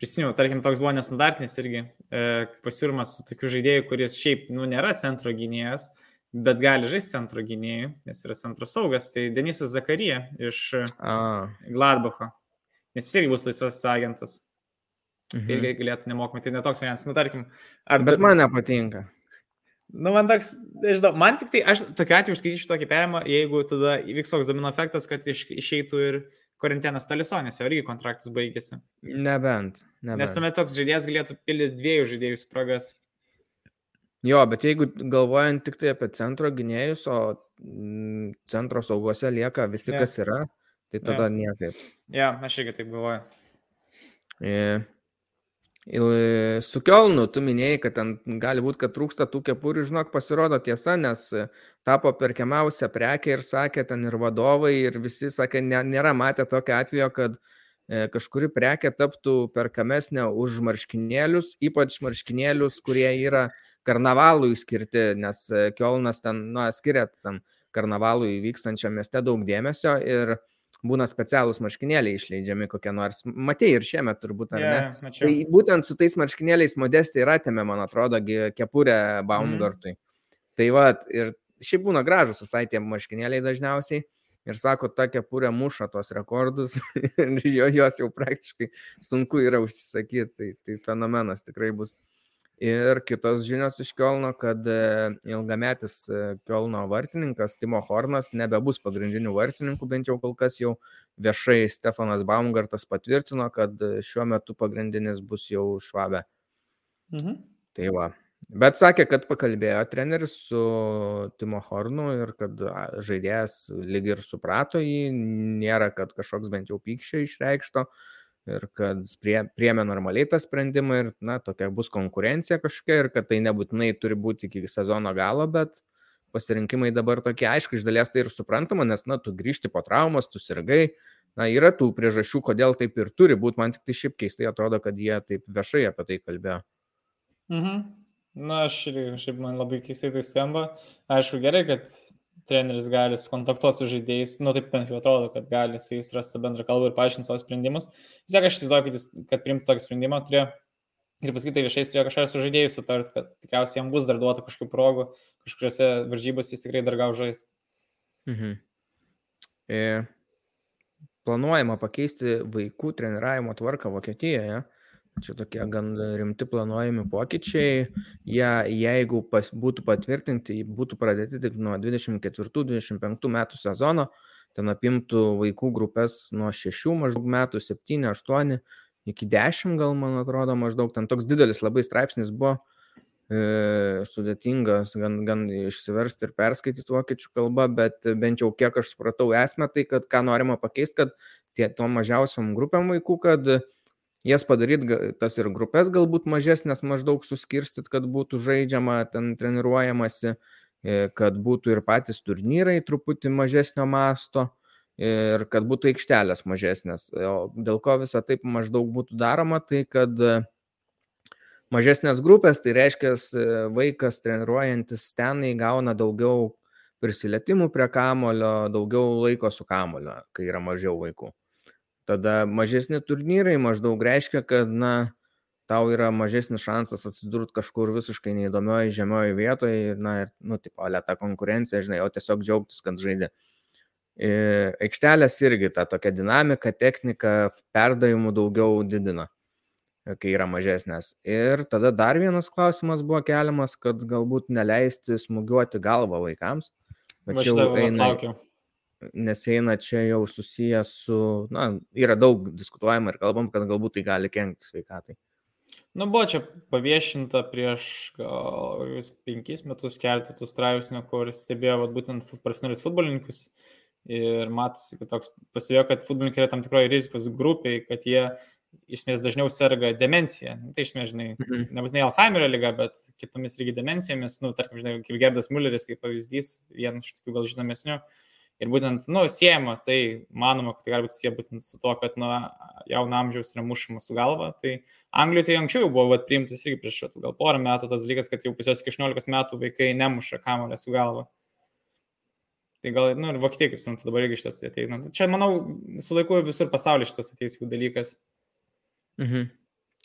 S2: Prisiminiau, tarkim, toks buvo nestandartinis irgi e, pasiūlymas su tokiu žaidėju, kuris šiaip, nu, nėra centro gynėjas, bet gali žaisti centro gynėjų, nes yra centro saugas. Tai Denisas Zakarija iš A. Gladbacho, nes jis irgi bus laisvas agentas. Mhm. Tai irgi galėtų nemokamai, tai netoks variantas, nu, tarkim.
S1: Ar... Bet man nepatinka.
S2: Nu, man toks, nežinau, man tik tai, aš tokiu atveju skaityčiau tokį perimą, jeigu tada įvyks toks domino efektas, kad iš, išeitų ir Korintinas Talisonės, jo irgi kontraktas baigėsi.
S1: Nebent. nebent.
S2: Nes tuomet toks žaidėjas galėtų pildyti dviejų žaidėjų spragas.
S1: Jo, bet jeigu galvojant tik tai apie centro gynėjus, o mm, centro saugose lieka visi, ja. kas yra, tai tada ja. niekaip.
S2: Ja, aš irgi taip galvoju.
S1: E, Su Kielnu, tu minėjai, kad ten gali būti, kad trūksta tų kepurių, žinok, pasirodo tiesa, nes tapo perkiamiausia prekė ir sakė ten ir vadovai, ir visi sakė, nėra matę tokio atvejo, kad e, kažkuri prekė taptų perkamesnė už marškinėlius, ypač marškinėlius, kurie yra karnavalui skirti, nes Kielnas ten, na, skiria tam karnavalui vykstančiam mieste daug dėmesio ir būna specialūs marškinėliai išleidžiami kokie nors. Matėjai ir šiemet turbūt, ar yeah, ne? Mačiau. Tai būtent su tais marškinėliais modestai ir atėmė, man atrodo, kepurę Baumgartui. Mm. Tai va, ir šiaip būna gražus visai tie marškinėliai dažniausiai. Ir sako, ta kepurė muša tos rekordus ir jos jau praktiškai sunku yra užsisakyti. Tai, tai fenomenas tikrai bus. Ir kitos žinios iš Kielno, kad e, ilgametis e, Kielno vartininkas Timo Hornas nebebus pagrindinių vartininkų, bent jau kol kas jau viešai Stefanas Baumgartas patvirtino, kad e, šiuo metu pagrindinis bus jau Švabė. Mhm. Tai va. Bet sakė, kad pakalbėjo treneris su Timo Hornu ir kad žaidėjas lyg ir suprato jį, nėra, kad kažkoks bent jau pykščio išreikšto. Uh, ir kad prie, priemė normaliai tą sprendimą ir, na, tokia bus konkurencija kažkokia ir kad tai nebūtinai turi būti iki sezono galo, bet pasirinkimai dabar tokie, aišku, iš dalies tai ir suprantama, nes, na, tu grįžti po traumos, tu sirgai, na, yra tų priežasčių, kodėl taip ir turi būti, man tik tai šiaip keistai atrodo, kad jie taip viešai apie tai kalbėjo.
S2: Mhm. Na, aš irgi kažkaip man labai keistai tai skamba. Aišku, gerai, kad treneris gali sukontaktuoti su žaidėjais, nu taip bent jau atrodo, kad gali su jais rasti bendrą kalbą ir paaiškinti savo sprendimus. Vis tiek aš įsivaizduoju, kad, jis, kad priimtų tokį sprendimą turėjo ir pasakyti tai viešai, turėjo kažką su žaidėjais sutart, kad tikriausiai jam bus dar duota kažkokių progų, kažkuriuose varžybose jis tikrai dar gau žais.
S1: Mhm. E, planuojama pakeisti vaikų treniravimo tvarką Vokietijoje. Ja? Čia tokie gan rimti planuojami pokyčiai. Jie, jeigu pas, būtų patvirtinti, būtų pradėti tik nuo 24-25 metų sezono, ten apimtų vaikų grupės nuo 6 maždaug metų, 7, 8 iki 10 gal man atrodo maždaug. Ten toks didelis labai straipsnis buvo e, sudėtingas, gan, gan išsiversti ir perskaityti vokiečių kalbą, bet bent jau kiek aš supratau esmę, tai kad ką norima pakeisti, kad tie tom mažiausiam grupėm vaikų, kad jas padaryt, tas ir grupės galbūt mažesnės maždaug suskirstyt, kad būtų žaidžiama, ten treniruojamasi, e, kad būtų ir patys turnyrai truputį mažesnio masto ir kad būtų aikštelės mažesnės. O dėl ko visą taip maždaug būtų daroma, tai kad mažesnės grupės, tai reiškia vaikas treniruojantis ten įgauna daugiau prisilietimų prie kamulio, daugiau laiko su kamulio, kai yra mažiau vaikų. Tada mažesni turnyrai maždaug reiškia, kad, na, tau yra mažesnis šansas atsidurti kažkur visiškai neįdomioje žemioje vietoje, na, ir, nu, tipo, lėta konkurencija, žinai, o tiesiog džiaugtis, kad žaidė. Aikštelės irgi ta tokia dinamika, technika, perdavimų daugiau didina, kai yra mažesnės. Ir tada dar vienas klausimas buvo keliamas, kad galbūt neleisti smūgiuoti galvą vaikams.
S2: Bet jau eina, laukiu
S1: nes eina čia jau susijęs su, na, yra daug diskutuojama ir kalbam, kad galbūt tai gali kenkti sveikatai.
S2: Nu, buvo čia paviešinta prieš gal penkis metus keletą tų straipsnių, kur stebėjo vat, būtent profesionalius futbolininkus. Ir matosi, kad toks pasivėjo, kad futbolininkai yra tam tikroje rizikos grupiai, kad jie iš esmės dažniau serga demencija. Nu, tai iš esmės, žinai, mhm. nebūtinai Alzheimerio lyga, bet kitomis irgi demencijomis, nu, tarkim, žinai, kaip Gerdas Mulleris, kaip pavyzdys, vienas iš tokių gal žinomesnių. Ir būtent, nu, siejama, tai manoma, kad tai gali būti sieję būtent su to, kad nuo jauno amžiaus yra mušama su galva. Tai Anglijoje tai anksčiau buvo vat, priimtas irgi prieš gal porą metų tas dalykas, kad jau pusios iki 18 metų vaikai nemuša kamulę su galva. Tai gal, nu, ir Vokietija, kaip suprantu, dabar irgi šitas ateina. Čia, manau, su laiku visur pasaulyje šitas ateis jų dalykas.
S1: Mhm.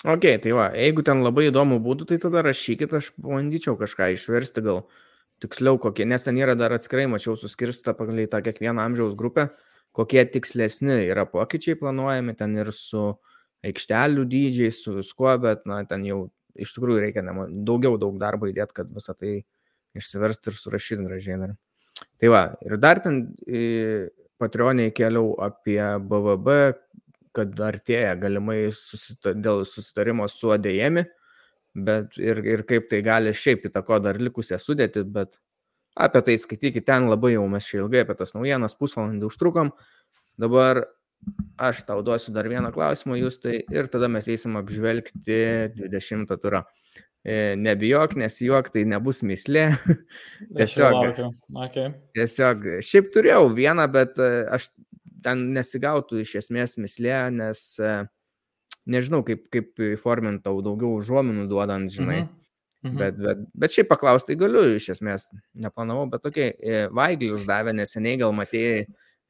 S1: Ok, tai va, jeigu ten labai įdomu būtų, tai tada rašykit, aš bandyčiau kažką išversti gal tiksliau kokie, nes ten yra dar atskirai, mačiau, suskirsta pagal tą kiekvieną amžiaus grupę, kokie tikslesni yra pokyčiai planuojami, ten ir su aikštelių dydžiai, su viskuo, bet, na, ten jau iš tikrųjų reikia nemo, daugiau daug darbo įdėti, kad visą tai išsiversti ir surašyti gražiai. Dar. Tai va, ir dar ten Patreonai keliau apie BVB, kad artėja galimai susita, dėl susitarimo su ADM, bet ir, ir kaip tai gali šiaip įtako dar likusią sudėti, bet apie tai skaitykite ten labai jau mes čia ilgai apie tas naujienas, pusvalandį užtrukom. Dabar aš tau duosiu dar vieną klausimą, jūs tai ir tada mes eisim apžvelgti 20 turą. E, nebijok, nesijuok, tai nebus mislė.
S2: tiesiog, okay.
S1: tiesiog, šiaip turėjau vieną, bet e, aš ten nesigautų iš esmės mislė, nes e, nežinau, kaip, kaip įformintau daugiau užuominų duodant, žinai. Mhm. Mhm. Bet, bet, bet šiaip paklausti galiu, iš esmės, neplanavau, bet tokie, Vaiglis uždavė neseniai, gal matėjai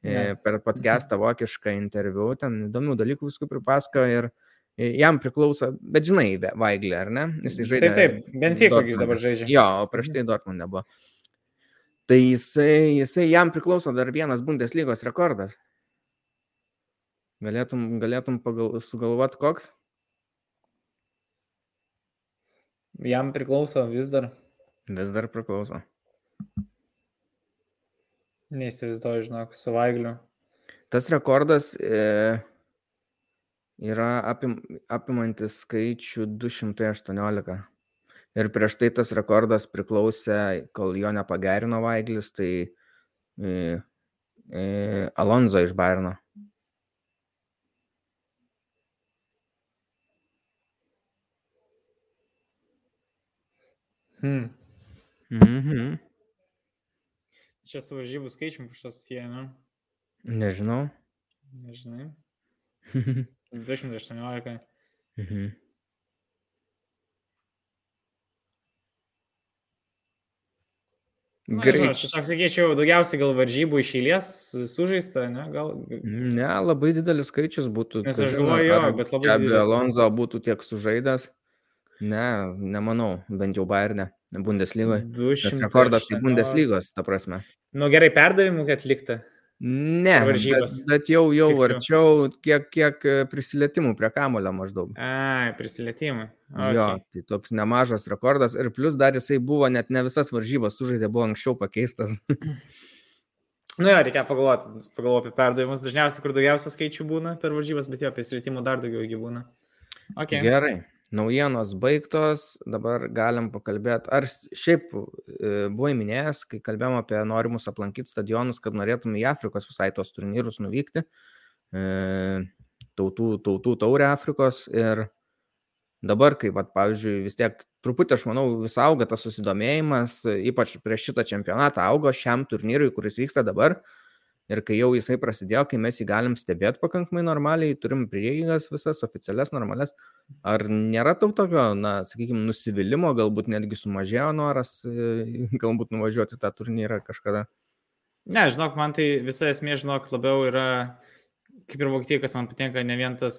S1: ja. per podcastą vokišką interviu, ten įdomių dalykų viskų pripasako ir uh, jam priklauso, bet žinai, Vaiglė, ar ne?
S2: Jis žaidė. Taip, taip, bent kiek dabar žaidžia.
S1: Jo, o prieš tai Dortmund nebuvo. Tai jisai, jisai jam priklauso dar vienas Bundeslygos rekordas. Galėtum, galėtum pagal, sugalvoti koks?
S2: Jam priklauso vis dar.
S1: Vis dar priklauso.
S2: Neįsivaizduoju, žinok, su Vaigliu.
S1: Tas rekordas e, yra apim, apimantis skaičių 218. Ir prieš tai tas rekordas priklausė, kol jo nepagerino Vaiglis, tai e, e, Alonso iš Bairno.
S2: Hmm.
S1: Mhm.
S2: Čia su varžybų skaičiumi kažkas sieja, ne?
S1: Nežinau.
S2: Nežinai. 218.
S1: Mhm.
S2: Na, Gerai. Aš tiesiog sakyčiau, daugiausiai gal varžybų iš eilės sužaista, ne? Gal...
S1: Ne, labai didelis skaičius būtų.
S2: Nes aš galvoju, jo, bet labai
S1: didelis. Jeigu Alonso būtų tiek sužaidęs, ne, nemanau, bent jau Bayernė, Bundeslygoje. Nes rekordas tai Bundeslygos, ta prasme.
S2: Nu gerai, perdavimų atlikta.
S1: Ne, bet, bet jau, jau Tiksliau. arčiau, kiek, kiek e, prisilietimų prie kamulio maždaug.
S2: A, prisilietimai.
S1: Okay. Jo, tai toks nemažas rekordas ir plus dar jisai buvo, net ne visas varžybas sužaidė, buvo anksčiau pakeistas.
S2: nu jo, reikia pagalvoti, pagalvoti apie perdavimus, dažniausiai kur daugiausia skaičių būna per varžybas, bet jo, prisilietimų dar daugiau būna.
S1: Okay. Gerai. Naujienos baigtos, dabar galim pakalbėti, ar šiaip e, buvai minėjęs, kai kalbėjom apie norimus aplankyti stadionus, kad norėtum į Afrikos visai tos turnyrus nuvykti, e, tautų, tautų taurę Afrikos ir dabar, kai, vat, pavyzdžiui, vis tiek truputį, aš manau, vis auga tas susidomėjimas, ypač prieš šitą čempionatą augo šiam turnyrui, kuris vyksta dabar, Ir kai jau jisai prasidėjo, kai mes jį galim stebėti pakankamai normaliai, turim prieigas visas oficialias, normales, ar nėra tau tokio, na, sakykime, nusivylimų, galbūt netgi sumažėjo noras, e, galbūt nuvažiuoti tą turnyrą kažkada?
S2: Ne, žinok, man tai visa esmė, žinok, labiau yra, kaip ir Vokietija, kas man patinka, ne vien tas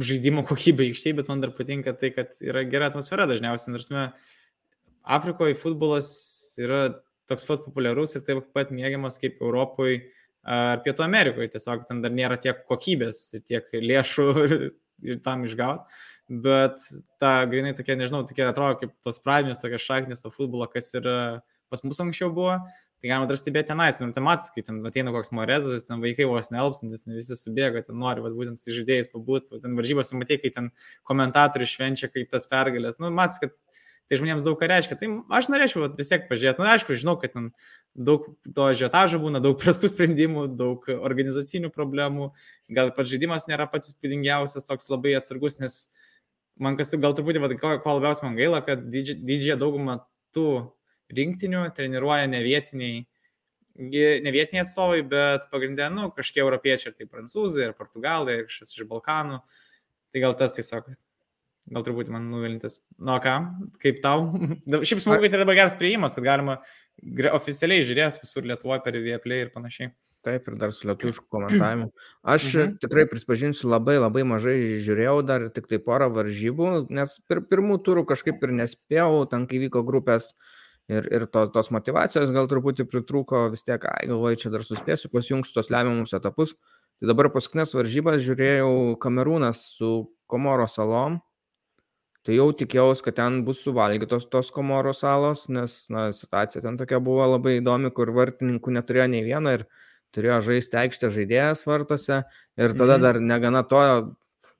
S2: žaidimo kokybė aikštėje, bet man dar patinka tai, kad yra gera atmosfera dažniausiai. Nors Afrikoje futbolas yra toks pat populiarus ir taip pat mėgiamas kaip Europoje ar Pietų Amerikoje. Tiesiog ten dar nėra tiek kokybės, tiek lėšų tam išgauti. Bet ta grinai tokia, nežinau, tokia atrodo kaip tos pradinės, tokia šaknis to futbolo, kas ir pas mus anksčiau buvo. Tai galima dar stebėti tenais, ir ten matas, kai ten ateina koks morezas, ten vaikai vos nelpsantis, visi subėga, ten nori, vat, būtent žaidėjais pabūti, ten varžybose matai, kai ten komentatorius švenčia kaip tas pergalės. Nu, matas, kad tai žmonėms daug ką reiškia. Tai aš norėčiau vat, vis tiek pažiūrėti. Na, nu, aišku, žinau, kad ten daug to žiotažo būna, daug prastų sprendimų, daug organizacinių problemų, gal pats žaidimas nėra pats įspūdingiausias, toks labai atsargus, nes man kas gal truputį, vat, ko, ko labiausiai man gaila, kad didžiąją daugumą tų rinktinių treniruoja ne vietiniai, ne vietiniai atstovai, bet pagrindė, nu, kažkiek europiečiai, tai prancūzai ir portugalai, ir kažkas iš Balkanų. Tai gal tas tiesiog, gal turbūt man nuvilintas. Nu, ką, kaip tau? Šiaip smagu, kad tai dabar geras prieimas, kad galima oficialiai žiūrėti visur Lietuvoje per Vieplay ir panašiai.
S1: Taip, ir dar su lietuvišku komentavimu. Aš mhm. tikrai prispažinsiu, labai labai mažai žiūrėjau, dar tik tai porą varžybų, nes pir, pirmų turų kažkaip ir nespėjau, ten kai vyko grupės ir, ir to, tos motivacijos gal truputį pritrūko, vis tiek, ai, galvoju, čia dar suspėsiu, pasijungsiu tos lemiamus etapus. Tai dabar paskutinės varžybas žiūrėjau Kamerūnas su Komoro salom. Tai jau tikėjausi, kad ten bus suvalgytos tos Komoro salos, nes na, situacija ten tokia buvo labai įdomi, kur vartininkų neturėjo nei vieno ir turėjo žaisti aikštę žaidėjas vartose. Ir tada mm. dar negana to,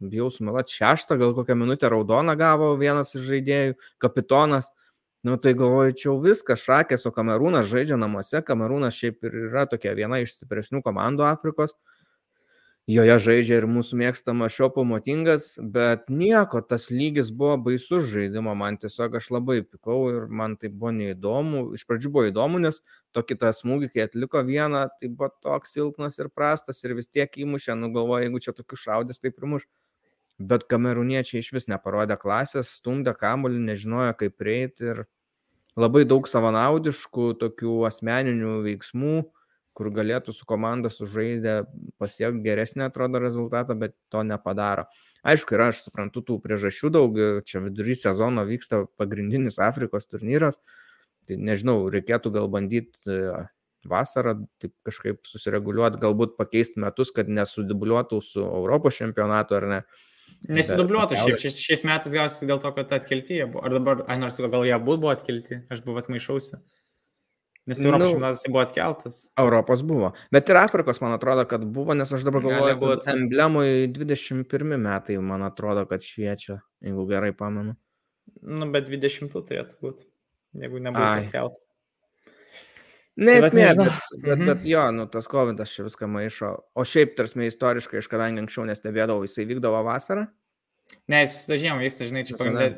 S1: bijau sumelat, šeštą, gal kokią minutę raudoną gavo vienas iš žaidėjų, kapitonas. Nu tai galvoju, čia jau viskas šakės, o Kamerūnas žaidžia namuose. Kamerūnas šiaip ir yra tokia viena iš stipresnių komandų Afrikos. Joje žaidžia ir mūsų mėgstama šiopo motingas, bet nieko, tas lygis buvo baisus žaidimo, man tiesiog aš labai pikau ir man tai buvo neįdomu. Iš pradžių buvo įdomu, nes tokį tą smūgį, kai atliko vieną, tai buvo toks silpnas ir prastas ir vis tiek įmušė, nu galvoju, jeigu čia tokius šaudės, tai primuš bet kamerūniečiai iš vis neparodė klasės, stumdė kamuolį, nežinojo kaip prieiti ir labai daug savanaudiškų tokių asmeninių veiksmų, kur galėtų su komanda sužaidę pasiekti geresnį atrodo rezultatą, bet to nepadaro. Aišku, yra, aš suprantu, tų priežasčių daug, čia vidury sezono vyksta pagrindinis Afrikos turnyras, tai nežinau, reikėtų gal bandyti e, vasarą taip kažkaip susireguliuoti, galbūt pakeisti metus, kad nesudibuliuotų su Europos čempionatu ar ne.
S2: Nesidubliuotų šiaip, šiais, šiais metais gal dėl to, kad atkelti jie buvo. Ar dabar, ai nors gal jie abu buvo atkelti, aš buvau atmaišausi. Nes Europos nu, čempionatas buvo atkeltas.
S1: Europos buvo. Bet ir Afrikos, man atrodo, kad buvo, nes aš dabar galvoju, kad emblemui 21 metai, man atrodo, kad šviečia, jeigu gerai pamenu.
S2: Nu, bet 20 turėtų būti, jeigu nebūtų atkeltas.
S1: Nesmė, bet, bet, mhm. bet jo, nu, tas COVID čia viską maišo. O šiaip, tarsi, istoriškai, iš kadangi anksčiau nestebėdavau, jisai vykdavo vasarą?
S2: Ne, jis žiemą vyksta, žinai, čia pagrindė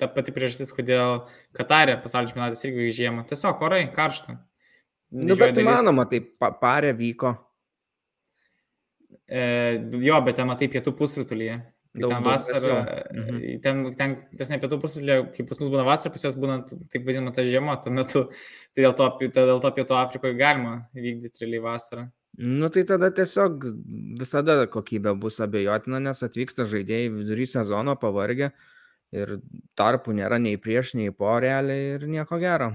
S2: ta pati priežastis, kodėl Katarė pasaulio čempionatas irgi žiemą. Tiesiog orai karšta.
S1: Nu, bet dalis... manoma, tai parė vyko.
S2: E, jo, bet ten matai pietų pusrutulyje. Tai ten vasara, mhm. ten, ten, tas ne pietų pusrutulė, kai pas mus būna vasara, pas jos būna taip vadinama ta žiema, tuo metu, tai dėl to, tai dėl to pietų Afrikoje galima vykdyti realiai vasarą.
S1: Nu tai tada tiesiog visada kokybė bus abejotina, nes atvyksta žaidėjai vidury sezono pavargę ir tarpų nėra nei prieš, nei po realiai ir nieko gero.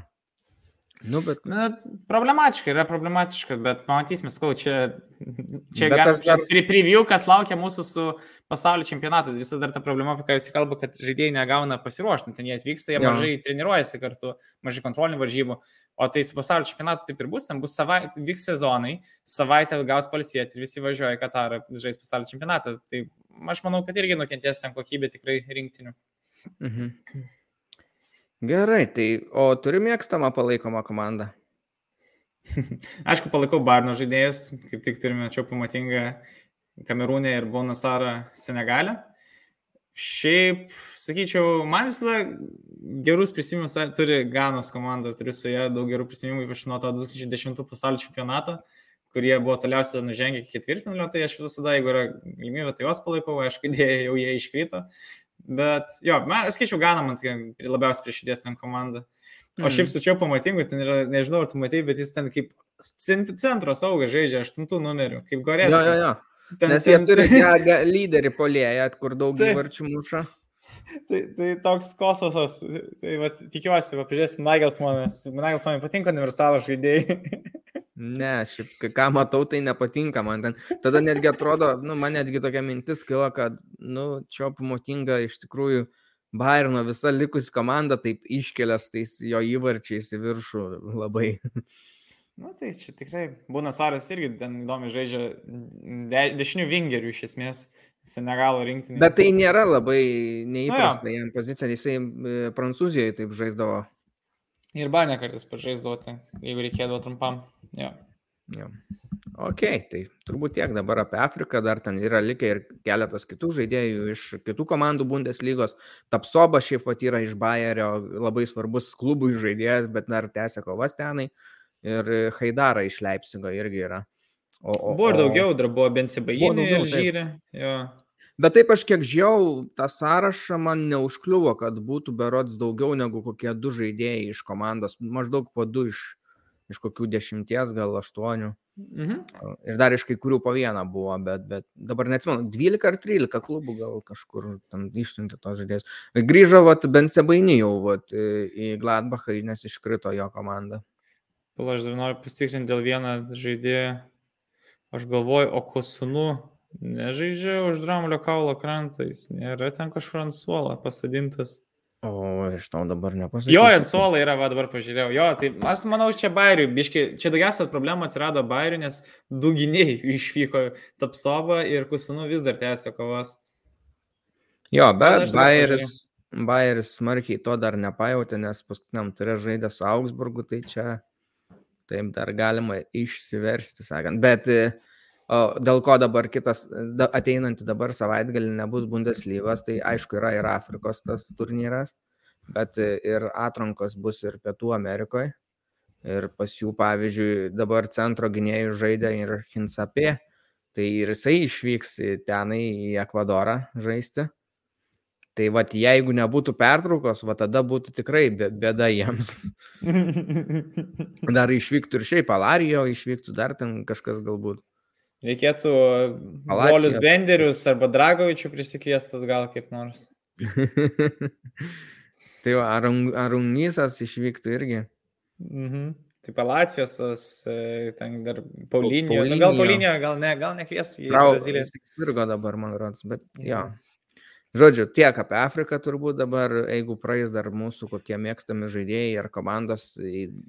S2: Nu, bet... Na, problematiška, yra problematiška, bet pamatysime, skau, čia, čia galim dar... pri preview, kas laukia mūsų su pasaulio čempionatu. Visas dar ta problema, apie ką jūs kalbate, kad žaidėjai negauna pasiruošti, ten jie atvyksta, jie jo. mažai treniruojasi kartu, mažai kontrolinių varžybų, o tai su pasaulio čempionatu taip ir bus, ten bus savaitė, vyks sezonai, savaitę gaus palsėti ir visi važiuoja į Katarą žais pasaulio čempionatą. Tai aš manau, kad irgi nukentės ten kokybė tikrai rinktinių. Mhm.
S1: Gerai, tai o turi mėgstamą palaikomą komandą?
S2: Aišku, palaikau Barno žaidėjus, kaip tik turime čia pamatingą Kamerūnę ir Bonasarą Senegalę. Šiaip, sakyčiau, man visada gerus prisiminimus turi Ganos komanda, turiu su ją daug gerų prisiminimų, ypač nuo to 2010 pasaulio čempionato, kurie buvo toliausiai nužengę iki ketvirtinalio, tai aš visada, jeigu yra galimybė, tai juos palaikau, aišku, idėja jau jie iškrito, Bet jo, man, skaičiau, Gana man labiausiai prieš širdies ten komanda. O šiaip mm. su čia pamatingu, ten yra, nežinau, ar tu matai, bet jis ten kaip centro saugas žaidžia, aštuntų numerių, kaip gorės.
S1: Jo, jo, jo. Ten, Nes jie ten... turi ja, lyderį polėję, kur daug įvarčių muša.
S2: Tai, tai toks kosmosas, tai va, tikiuosi, pažiūrėsim, Nagelsmanas, Nagelsmanui patinka universalų žaidėjai.
S1: Ne, šiaip, ką matau, tai nepatinka man ten. Tada netgi atrodo, nu, man netgi tokia mintis kilo, kad, nu, čia pamotinga iš tikrųjų Bairno visa likusi komanda taip iškelias tais jo įvarčiais į viršų labai.
S2: Nu, tai čia tikrai būna Saras irgi ten įdomi žaidžia de, dešinių vingerių iš esmės. Senegalo rinktinė.
S1: Bet tai nėra labai neįprasta nu, jam pozicija, jisai e, Prancūzijoje taip žaisdavo.
S2: Ir Banė kartais pažaisdavo, jeigu reikėdavo trumpam. Ja.
S1: Ja. Ok, tai turbūt tiek dabar apie Afriką, dar ten yra likę ir keletas kitų žaidėjų iš kitų komandų Bundeslygos. Tapsoba šiaip pat yra iš Bayerio, labai svarbus klubų žaidėjas, bet dar tęsia kovas tenai. Ir Haidara iš Leipzigo irgi yra.
S2: O, o, buvo ir daugiau, dar buvo Bensibainė ir Žyrė.
S1: Bet taip aš kiek žiau, tą sąrašą man neužkliuvo, kad būtų berots daugiau negu kokie du žaidėjai iš komandos, maždaug po du iš, iš kokių dešimties, gal aštuonių. Mhm. Ir dar iš kai kurių po vieną buvo, bet, bet dabar neatsimenu, 12 ar 13 klubų gal kažkur tam išsiuntė tos žaidėjus. Grįžo vat, bent sebainį jau vat, į Gladbachą, nes iškrito jo komanda.
S2: Pala, aš dar noriu pasitikrinti dėl vieną žaidėją. Aš galvoju, o Kosunu nežaidžia už Dramulio kaulo krantą, jis nėra ten kažkur ant suolo pasadintas.
S1: O iš to dabar nepasakysiu.
S2: Jo, ant suolo yra, va dabar pažiūrėjau. Jo, tai aš manau, čia bairiui, biški, čia daugiausia problemų atsirado bairiui, nes du gynėjai išvyko Tapsova ir Kusinu vis dar tęsia kovas.
S1: Jo, bet bairis, bairis smarkiai to dar nepajautė, nes paskutiniam turė žaidė su Augsburgu, tai čia taip dar galima išsiversti, sakant. Bet O dėl ko dabar kitas, da, ateinantį dabar savaitgalį nebus Bundeslygos, tai aišku yra ir Afrikos tas turnyras, bet ir atrankos bus ir Pietų Amerikoje. Ir pas jų, pavyzdžiui, dabar centro gynėjų žaidė ir Hinsapė, tai ir jisai išvyks tenai į Ekvadorą žaisti. Tai vad, jeigu nebūtų pertraukos, va tada būtų tikrai bėda jiems. Dar išvyktų ir šiaip Alarijo, išvyktų dar ten kažkas galbūt.
S2: Reikėtų Polius Benderius arba Dragovičių prisikviestas gal kaip nors.
S1: tai va, ar, ar Unysas išvyktų irgi?
S2: Mhm. Tai Palacijosas, e, ten dar Paulinio. Nu, gal Paulinio, gal ne, gal nekvies į Braziliją.
S1: Jis sirgo dabar, man rodos, bet jo. Žodžiu, tiek apie Afriką turbūt dabar, jeigu praeis dar mūsų kokie mėgstami žaidėjai ar komandos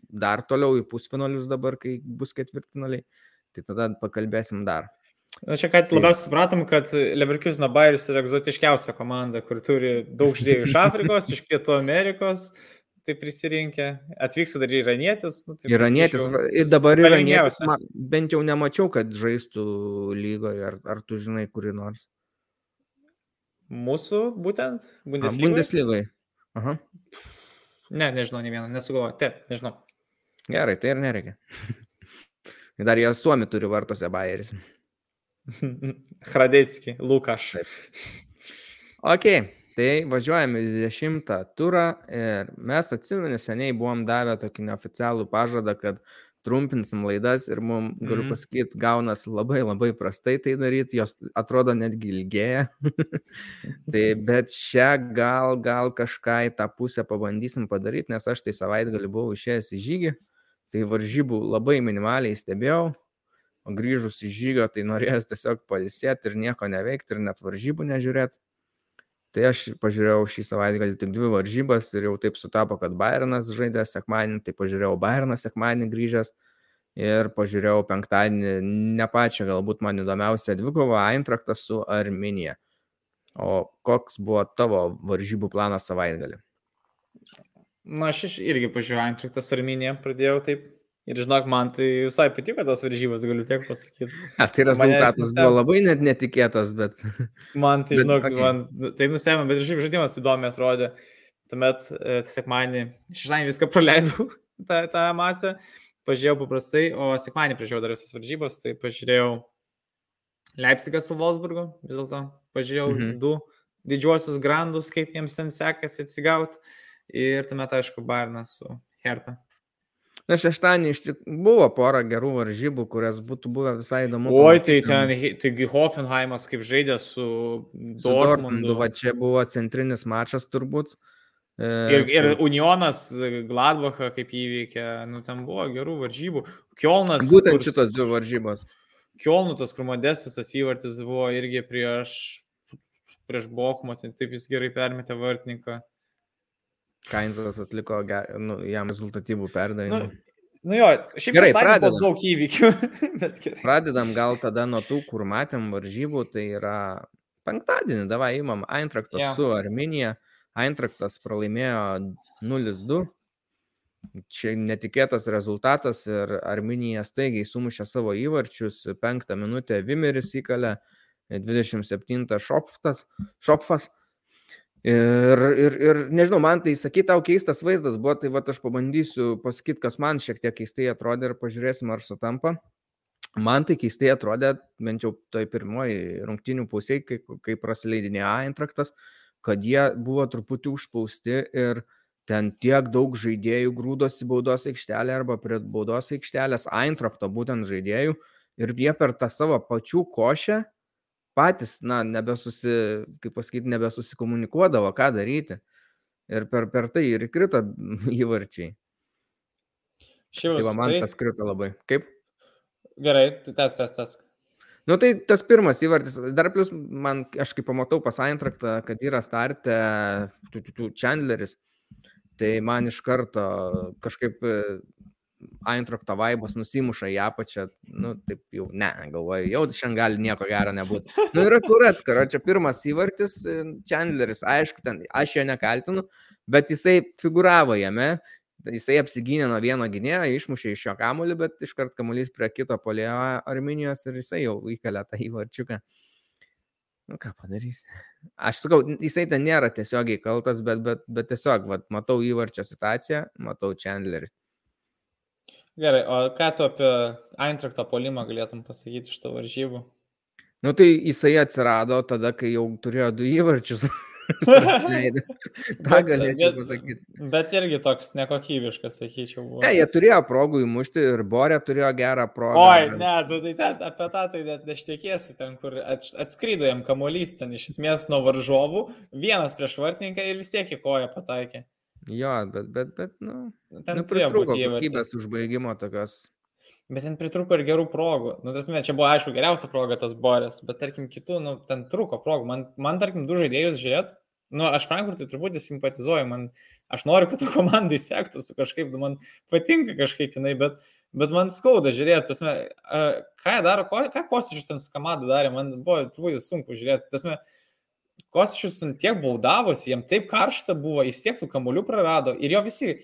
S1: dar toliau į pusfinalius dabar, kai bus ketvirtinaliai Tai tada pakalbėsim dar.
S2: Na čia, kad labiausiai supratom, kad Leverkusen Bayeris yra egzotiškiausia komanda, kur turi daug žaidėjų iš Afrikos, iš Pietų Amerikos, tai prisirinkė, atvyksta dar iranietis. Nu, tai
S1: iranietis, ir dabar iranietis, ma, bent jau nemačiau, kad žaistų lygoje, ar, ar tu žinai kuri nors.
S2: Mūsų būtent
S1: Bundeslygoje. Bundeslygoje. Aha.
S2: Ne, nežinau, ne vieną, nesugalvoju. Taip, nežinau.
S1: Gerai, tai ir nereikia. Dar jie Suomi turi vartose Bayeris.
S2: Hradecki, Lukaš. Taip.
S1: Ok, tai važiuojame į 20 turą ir mes atsimenu, seniai buvom davę tokį neoficialų pažadą, kad trumpinsim laidas ir mums, mm. galiu mhm. pasakyti, gaunas labai labai prastai tai daryti, jos atrodo netgi ilgėja. tai bet šią gal, gal kažką į tą pusę pabandysim padaryti, nes aš tai savaitgalį buvau išėjęs į žygį tai varžybų labai minimaliai stebėjau, o grįžus iš žygio, tai norėjęs tiesiog palisėti ir nieko neveikti ir net varžybų nežiūrėti. Tai aš pažiūrėjau šį savaitgalį tik dvi varžybas ir jau taip sutapo, kad Bayernas žaidė sekmadienį, tai pažiūrėjau Bayerną sekmadienį grįžęs ir pažiūrėjau penktadienį ne pačią galbūt man įdomiausią dvikovą Eintraktas su Arminija. O koks buvo tavo varžybų planas savaitgalį?
S2: Na, aš irgi pažiūrėjau Antriktas Arminė, pradėjau taip. Ir žinok, man tai visai patiko tos varžybos, galiu tiek pasakyti.
S1: A, tai rezultatas buvo labai net netikėtas, bet...
S2: Man tai, žinok, bet, okay. man tai nusėmė, bet šiaip žaidimas įdomi atrodė. Tuomet e, sekmanį, šeštadienį viską praleidau, tą, tą masę, pažiūrėjau paprastai, o sekmanį prižiūrėjau dar visas varžybas, tai pažiūrėjau Leipzigą su Wolfsburgu, vis dėlto pažiūrėjau mhm. du didžiuosius grandus, kaip jiems ten sekasi atsigauti ir tuomet, aišku, Bairnas su Herta.
S1: Na, šeštadienį iš tikrųjų buvo pora gerų varžybų, kurias būtų buvę visai įdomu.
S2: Oi, tai ten, taigi Hoffenheimas kaip žaidė su Dortmundu. Su Dortmundu,
S1: va čia buvo centrinis mačas turbūt.
S2: E, ir, ir Unionas Gladbachą kaip įveikė, nu ten buvo gerų varžybų. Kielnas.
S1: Būtent kur, šitos dvi varžybos.
S2: Kielnų tas krumodestis, tas įvartis buvo irgi prieš, prieš Bochumą, tai taip jis gerai permetė vartininką.
S1: Kainzas atliko nu, jam rezultatyvų perdavimą. Nu,
S2: Nu jo, šiaip
S1: Gerai, pradedam.
S2: daug įvykių. bet gerai.
S1: Pradedam gal tada nuo tų, kur matėm varžybų, tai yra penktadienį, davai įmam Eintraktas yeah. su Arminija. Eintraktas pralaimėjo 0-2. Čia netikėtas rezultatas ir Arminija staigiai sumušė savo įvarčius. Penktą minutę Vimeris įkalė, 27 Šopfas. Šopfas. Ir, ir, ir nežinau, man tai sakyti, tau keistas vaizdas buvo, tai va aš pabandysiu pasakyti, kas man šiek tiek keistai atrodė ir pažiūrėsim, ar sutampa. Man tai keistai atrodė, bent jau toj pirmoji rungtinių pusėje, kai, kai prasileidinėjo Eintraktas, kad jie buvo truputį užspausti ir ten tiek daug žaidėjų grūdosi baudos aikštelė arba prie baudos aikštelės Eintrakto būtent žaidėjų ir jie per tą savo pačių košę patys, na, nebesusi, kaip pasakyti, nebesusikomunikuodavo, ką daryti. Ir per, per tai ir krito įvarčiai. Tai
S2: Šiaip
S1: va, man
S2: tai...
S1: tas krito labai. Kaip?
S2: Gerai, tai tas, tas, tas.
S1: Nu tai tas pirmas įvartis, dar plus man, aš kaip pamatau pas Eintraktą, kad yra tu, Chandleris, tai man iš karto kažkaip Eintrakto vaibas nusimuša į apačią, nu taip jau, ne, galvoju, jau šiandien gali nieko gero nebūti. Nu yra kurat, karo, čia pirmas įvartis, e, Chandleris, aišku, ten, aš jo nekaltinu, bet jisai figuravo jame, jisai apsigynė nuo vieno gynėjo, išmušė iš jo kamuolį, bet iškart kamuolys prie kito polėjo Arminijos ir jisai jau įkalė tą įvarčiuką. Nu ką padarys. Aš sakau, jisai ten nėra tiesiogiai kaltas, bet, bet, bet tiesiog, vat, matau įvarčio situaciją, matau Chandlerį.
S2: Gerai, o ką tu apie Eintrakto polimą galėtum pasakyti iš to varžybų?
S1: Nu tai jisai atsirado tada, kai jau turėjo du įvarčius. Ta
S2: Bet-
S1: galėčiau
S2: bet-
S1: pasakyti.
S2: Bet irgi toks nekokybiškas, sakyčiau, buvo.
S1: Ne, jie turėjo progų įmušti ir Borė turėjo gerą progą.
S2: Oi, ne, tu tai ten, apie tą tai net neštiekėsi, ten, kur ats- atskrido jam kamuolys, ten iš esmės nuo varžovų, vienas prieš vartininką ir vis tiek į koją pataikė.
S1: Jo, bet, bet, bet, nu,
S2: Ten
S1: nu pritrūko kokybės užbaigimo tokios.
S2: Bet ten pritruko ir gerų progų. Nu, tas čia buvo aišku geriausia proga tas Borės, bet tarkim kitų, nu, ten trūko progų. Man, man tarkim, du žaidėjus žiūrėt, nu, aš Frankfurtui truputį simpatizuoju, man, aš noriu, kad tu komandai sektųsi kažkaip, nu, man patinka kažkaip jinai, bet, bet man skauda žiūrėti, tasme, uh, ką daro, ką Kostičius ten su komanda darė, man buvo truputį sunku žiūrėti, tasme, Kostičius ten tiek baudavosi, jam taip karšta buvo, jis tiek tų kamuolių prarado ir jo visi,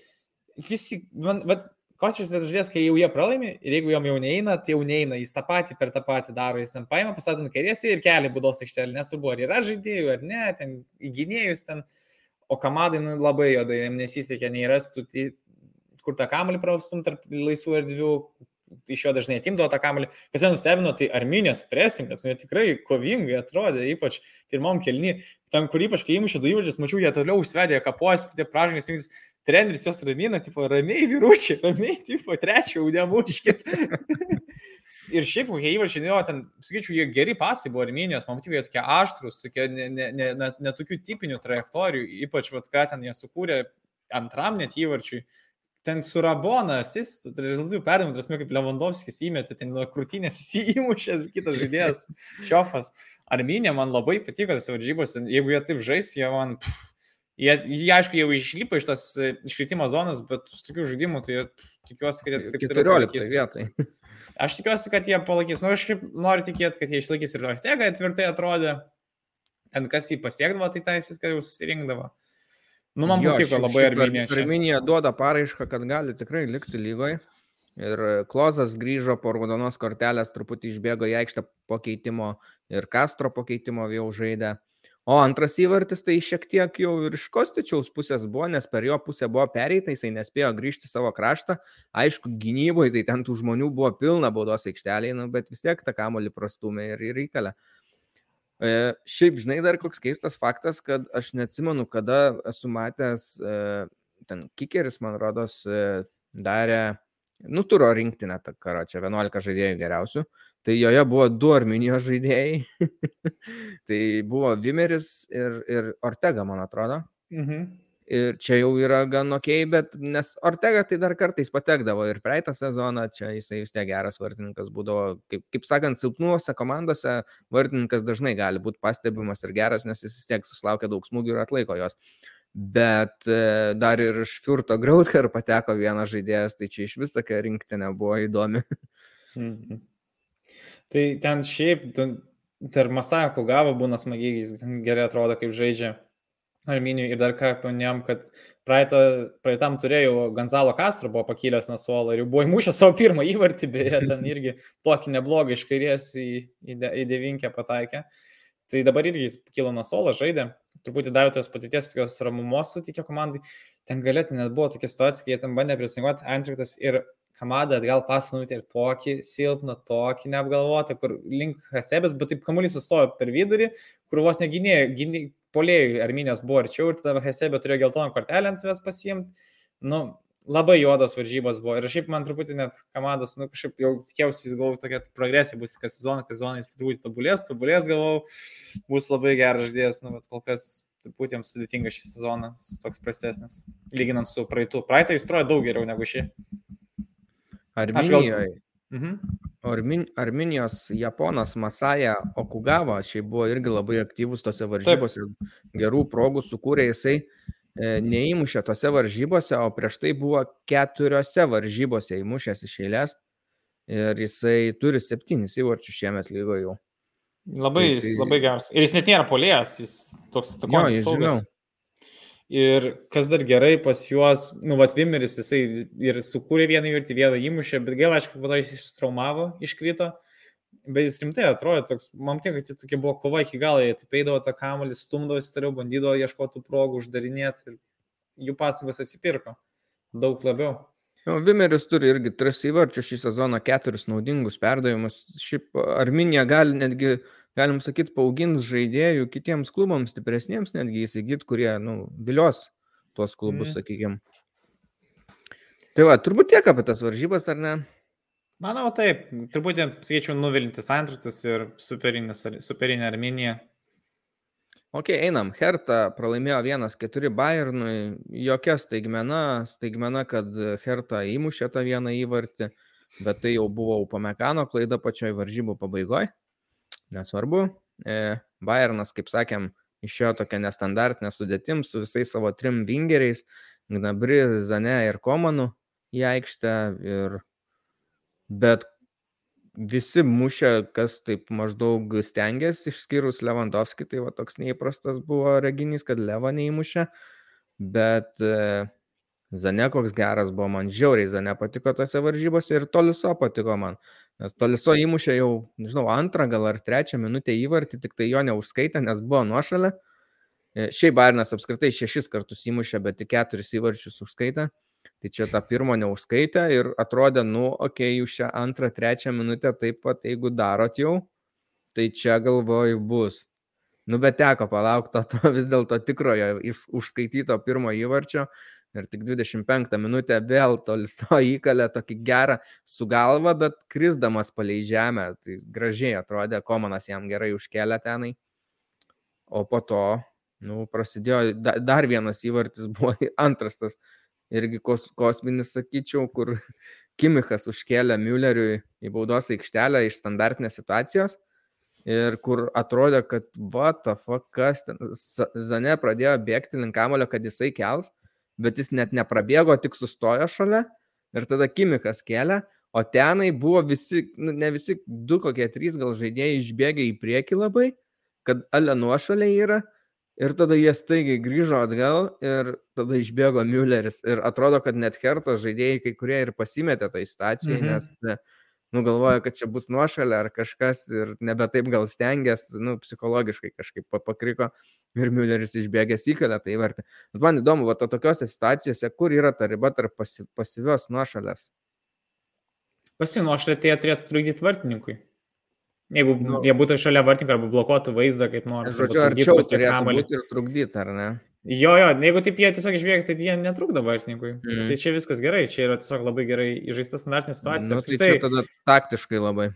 S2: visi, man, bet Kostičius yra žaidėjas, kai jau jie pralaimi ir jeigu jam jau neina, tai jau neina, jis tą patį per tą patį daro, jis ten paima, pastatant kairės ir kelia būdos aikštelį, nesvarbu, ar yra žaidėjų ar ne, ten įgynėjus ten, o kamadai nu, labai jodai, jam nesisekė, nei rastų, tai, kur tą kamelį pravstum tarp laisvų erdvių, iš jo dažnai atimdavo tą kamelį. Kas jau nustebino, tai Arminės presingas, nu, jie tikrai kovingai atrodė, ypač pirmam kelni, ten, kur ypač kai įmušė du įvarčius, mačiau, jie toliau užsvedė, kapuos, tie pražangas, jis treneris juos ramina, tipo, ramiai vyručiai, ramiai, tipo, trečią nemuškit. Ir šiaip, kokie įvarčiai, nu, jo, ten, sakyčiau, jie geri pasai buvo Arminijos, man matyti, jie tokie aštrus, tokie netokių ne, ne, ne, ne tipinių trajektorijų, ypač, vad, ką ten jie sukūrė antram net įvarčiui. Ten su Rabona, jis, rezultatų perdavimų, tarsi kaip Lewandowskis įmetė, ten nuo krūtinės jis įmušęs, kitas žaidėjas, Šiofas. Arminė man labai patiko tas varžybos, jeigu jie taip žais, jie man... Pff, Jie, jie, aišku, jau išlipo iš tas e, iškritimo zonas, bet su tokiu žaidimu, tai jie, tikiuosi, kad jie taip toliau
S1: 14
S2: palaikys.
S1: vietoj.
S2: Aš tikiuosi, kad jie palaikys. Nu, aš šiaip noriu tikėti, kad jie išlaikys ir Ortega, tvirtai atrodė. Ten kas jį pasiekdavo, tai tais viską jau susirinkdavo. Nu, man
S1: Jo,
S2: patiko
S1: šiaip-
S2: labai čia.
S1: Arminija duoda paraišką, kad gali tikrai likti lygoje. Ir Klozas grįžo po raudonos kortelės, truputį išbėgo į aikštę po keitimo ir Kastro po keitimo jau žaidė. O antras įvartis tai šiek tiek jau ir iš Kostičiaus pusės buvo, nes per jo pusę buvo pereita, jisai nespėjo grįžti savo kraštą. Aišku, gynyboje tai ten tų žmonių buvo pilna baudos aikštelėje, nu, bet vis tiek tą kamolį prastumė ir, ir reikalę. E, šiaip, žinai, dar koks keistas faktas, kad aš neatsimenu, kada esu matęs, e, ten Kikeris, man rodos, e, darė, nu, turo rinktinę, tą karą, čia 11 žaidėjų geriausių. Tai joje buvo du Arminijos žaidėjai. tai buvo Vimeris ir, ir Ortega, man atrodo.
S2: Mhm.
S1: Ir čia jau yra gan ok, bet nes Ortega tai dar kartais patekdavo ir praeitą sezoną, čia jisai vis tiek geras vartininkas būdavo, kaip, kaip sakant, silpnuose komandose vartininkas dažnai gali būti pastebimas ir geras, nes jis vis tiek susilaukia daug smūgių ir atlaiko jos. bet e, dar ir iš Furto Grautker pateko vienas žaidėjas, tai čia iš vis tokia rinktinė buvo įdomi.
S2: Mhm. Tai ten šiaip, dar Masaja Kugava būna smagiai, jis gerai atrodo, kaip žaidžia. Arminijui ir dar ką paminėjom, kad praeitą, praeitam turėjau Gonzalo Castro buvo pakilęs nuo suolo ir jau buvo įmušęs savo pirmą įvartį, beje, ten irgi tokį neblogą iš kairės į, į, de, į devinkę pataikė. Tai dabar irgi jis kilo nuo suolo, žaidė, truputį davė tos patirties, tokios ramumos sutikė komandai. Ten galėtų net buvo tokia situacija, kai jie ten bandė prisinguoti Antriktas ir Kamada atgal pasinutė ir tokį silpną, tokį neapgalvotą, kur link Hasebės, bet taip kamuolys sustojo per vidurį, kur vos negynėjo, polėjų Arminijos buvo arčiau ir tada Hesebė turėjo geltoną kortelę ant savęs pasiimti. Nu, labai juodos varžybos buvo. Ir šiaip man truputį net komandos, nu kažkaip jau tikėjausi, galvojau, tokia progresija bus, kas sezoną, kas sezoną jis truputį tobulės, tobulės, galvojau, bus labai geras žaidėjas, nu, bet kol kas truputį jiems sudėtinga šį sezoną, toks prastesnis, lyginant su praeitu. Praeitą jis trojo daug geriau negu šį.
S1: Arminijoje. Mhm. Armin, Arminijos Japonas Masaja Okugava šiaip buvo irgi labai aktyvus tose varžybose, Taip. gerų progų sukūrė jisai, e, neįmušė tose varžybose, o prieš tai buvo keturiose varžybose įmušęs iš eilės ir jisai turi septynis įvarčius šiemet lygo jau.
S2: Labai, tai, tai... labai geras. Ir jis net nėra polėjas, jis toks atakuojantis saugas. Ir kas dar gerai pas juos, nu, vat Vimeris, jisai ir sukūrė vieną įvartį, vieną įmušė, bet gaila, aišku, po to jis ištraumavo, iškrito. Bet jis rimtai atrodo, toks, man tik, kad tai tokia buvo kova iki galo, jie taip eidavo tą kamuolį, stumdavosi toliau, bandydavo ieškoti progų, uždarinėti ir jų pasangos atsipirko daug labiau.
S1: Jo, Vimeris turi irgi tris įvarčius šį sezoną, keturis naudingus perdavimus. Šiaip Arminija gali netgi galim sakyt, paugins žaidėjų kitiems klubams, stipresniems netgi įsigyti, kurie, nu, vilios tuos klubus, mm. sakykime. Tai va, turbūt tiek apie tas varžybas, ar ne?
S2: Manau, taip. Truputį, sakyčiau, nuvilintis antrutis ir superinė Arminija.
S1: Ok, einam. Hertha pralaimėjo 1-4 Bayernui. Jokia staigmena, staigmena, kad Hertha įmušė tą vieną įvartį, bet tai jau buvo Upamekano klaida pačioj varžybų pabaigoje nesvarbu. E, Bayernas, kaip sakėm, išėjo tokia nestandartinė sudėtim su visais savo trim vingeriais, Gnabri, Zane ir Komanu į aikštę. Ir... Bet visi mušė, kas taip maždaug stengiasi, išskyrus Lewandowski, tai va toks neįprastas buvo reginys, kad Levo neįmušė. Bet e, Zane koks geras buvo, man žiauriai Zane patiko tose varžybose ir Toliso patiko man. Nes Toliso įmušė jau, nežinau, antrą gal ar trečią minutę įvartį, tik tai jo neužskaitė, nes buvo nuošalė. E, šiaip Bairnas apskritai šešis kartus įmušė, bet tik keturis įvarčius užskaitė. Tai čia tą pirmą neužskaitė ir atrodė, nu, okei, okay, jūs šią antrą, trečią minutę taip pat, jeigu darot jau, tai čia galvoju bus. Nu, bet teko palaukti to, to vis dėlto tikrojo užskaityto pirmo įvarčio ir tik 25 minutę vėl tolisto įkalė tokį gerą su galva, bet krisdamas palei žemę, tai gražiai atrodė, Komanas jam gerai užkelė tenai. O po to, nu, prasidėjo da, dar vienas įvartis, buvo antras tas irgi kos, kosminis, sakyčiau, kur Kimichas užkėlė Mülleriui į baudos aikštelę iš standartinės situacijos ir kur atrodė, kad what the fuck, kas ten, Zane pradėjo bėgti link kamulio, kad jisai kels bet jis net neprabėgo, tik sustojo šalia. Ir tada Kimikas kelia, o tenai buvo visi, nu, ne visi, du kokie trys gal žaidėjai išbėgė į priekį labai, kad ale nuošaliai yra. Ir tada jie staigiai grįžo atgal ir tada išbėgo Mülleris. Ir atrodo, kad net Hertos žaidėjai kai kurie ir pasimetė toj situacijai, mhm. nes nu, galvoja, kad čia bus nuošalė ar kažkas ir nebe taip gal stengiasi, nu, psichologiškai kažkaip pakriko ir Mülleris išbėgęs įkalę tai vertė. Bet man įdomu, va, to tokiuose situacijose, kur yra ta riba tarp pasi, pasyvios nuošalės.
S2: Pasinuošalė tai turėtų trukdyti vartininkui. Jeigu nu, jie būtų šalia vartininko arba blokuotų vaizdą kaip nors.
S1: Žodžiu, arčiau turėtų būti ir trukdyti, ar ne?
S2: Jo, jo, jeigu taip jie tiesiog išbėga, tai jie netrukdo vartininkui. Mm. Tai čia viskas gerai, čia yra tiesiog labai gerai įžaista standartinė situacija.
S1: Nu, tai čia tada taktiškai labai.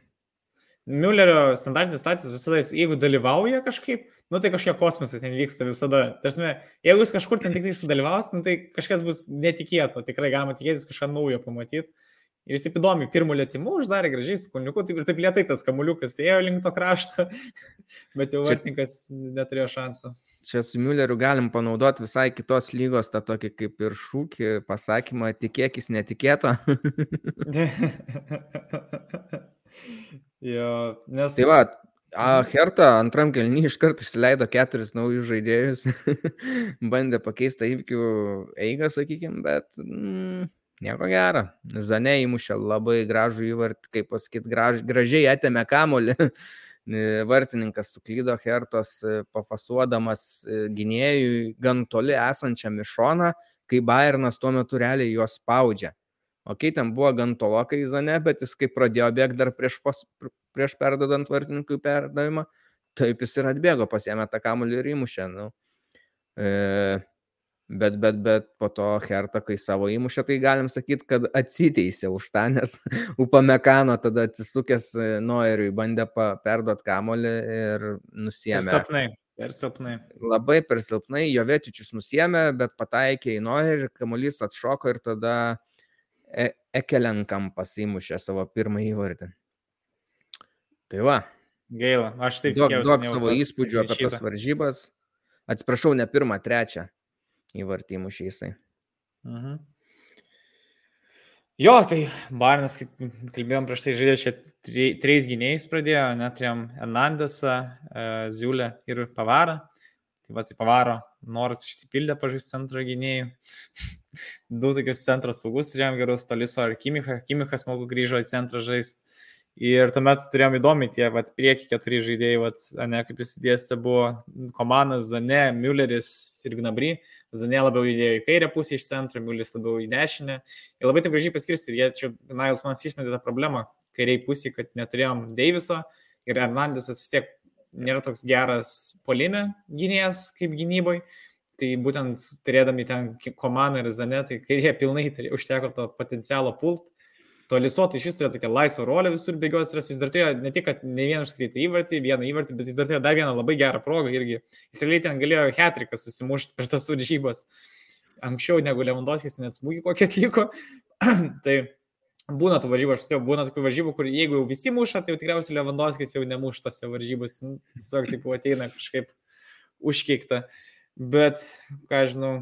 S2: Müllerio standartinis statusas visada, jeigu dalyvauja kažkaip, nu tai kažkiek kosmosas ten vyksta visada. Tarsi, jeigu jis kažkur ten tik tai sudalyvaus, nu tai kažkas bus netikėto, tikrai galima tikėtis kažką naujo pamatyti. Ir jis įdomi, pirmų lėtimų uždarė gražiai su kulniuku, taip ir taip lietai tas kamuliukas ėjo link to krašto, bet jau vartininkas neturėjo šansų.
S1: Čia su Mülleriu galim panaudoti visai kitos lygos tą tokį kaip ir šūkį, pasakymą, tikėkis netikėto.
S2: jo, nes...
S1: Tai va, A, Herta antram kelnyje iš karto išsileido keturis naujus žaidėjus, bandė pakeisti įvykių eigą, sakykime, bet mm, nieko gero. Zane įmušė labai gražų įvartį, kaip pasakyti, graž, gražiai atėmė kamolį. Vartininkas suklydo Hertos e, pafasuodamas e, gynėjui gan toli esančiam iš šoną, kai Bayernas tuo metu realiai juos spaudžia. Ok, ten buvo gan tolokai Zane, bet jis kaip pradėjo bėgti dar prieš, fos, prieš perdodant vartininkui perdavimą, taip jis ir atbėgo, pasėmė tą kamuolį ir įmušė. Nu. E, bet, bet, bet po to Herta, kai savo įmušė, tai galim sakyti, kad atsiteisė už tą, nes Upamekano tada atsisukęs e, Noeriui bandė perduoti kamuolį ir nusėmė.
S2: Per silpnai, per silpnai.
S1: Labai per silpnai, jo vietičius nusėmė, bet pataikė į Noerį, kamuolys atšoko ir tada e Ekelenkam pasimušė savo pirmąjį įvartį. Tai va.
S2: Gaila, aš taip
S1: duok, duok savo įspūdžių apie tas varžybas. Atsiprašau, ne pirmą, trečią įvartį mušė jisai. Mhm.
S2: Jo, tai Barnas, kaip kalbėjom prieš tai, žaidė čia trejais gynėjais pradėjo, neturėjom Hernandesą, e, Ziulę ir Pavarą. Tai va, tai Pavaro noras išsipildė pažaisti centro gynėjų. Du tokius centro saugus turėjom gerus, Toliso ir Kimicha. Kimichas smagu grįžo į centrą žaisti. Ir tuomet turėjom įdomi tie, vat, prieki keturi žaidėjai, vat, ne, kaip jūs dėstė, buvo komandas Zane, Mülleris ir Gnabry. Zane labiau judėjo į kairę pusę iš centro, Mülleris labiau į dešinę. Ir labai taip gražiai paskirsti. Ir jie čia, Nailas man išmetė tą problemą kairiai pusė, kad neturėjom Deiviso ir Hernandesas vis tiek nėra toks geras polime gynėjas kaip gynyboje. Tai būtent turėdami ten komandą ir Zane, tai kairėje pilnai tai užteko to potencialo pult. To lisotai iš vis turėjo tokią laisvą rolę visur bėgioti, ir jis dar turėjo ne tik, kad ne vieną užskaitė įvartį, vieną įvartį, bet jis dar turėjo dar vieną labai gerą progą irgi. Jis realiai ten galėjo hetriką susimušti per tas varžybas anksčiau negu Lewandowskis net smūgį kokį atliko. tai būna tų varžybų, aš jau būna tokių varžybų, kur jeigu jau visi muša, tai jau tikriausiai Lewandowskis jau nemuš tose varžybose, nu, tiesiog taip ateina kažkaip užkeikta. Bet, ką žinau,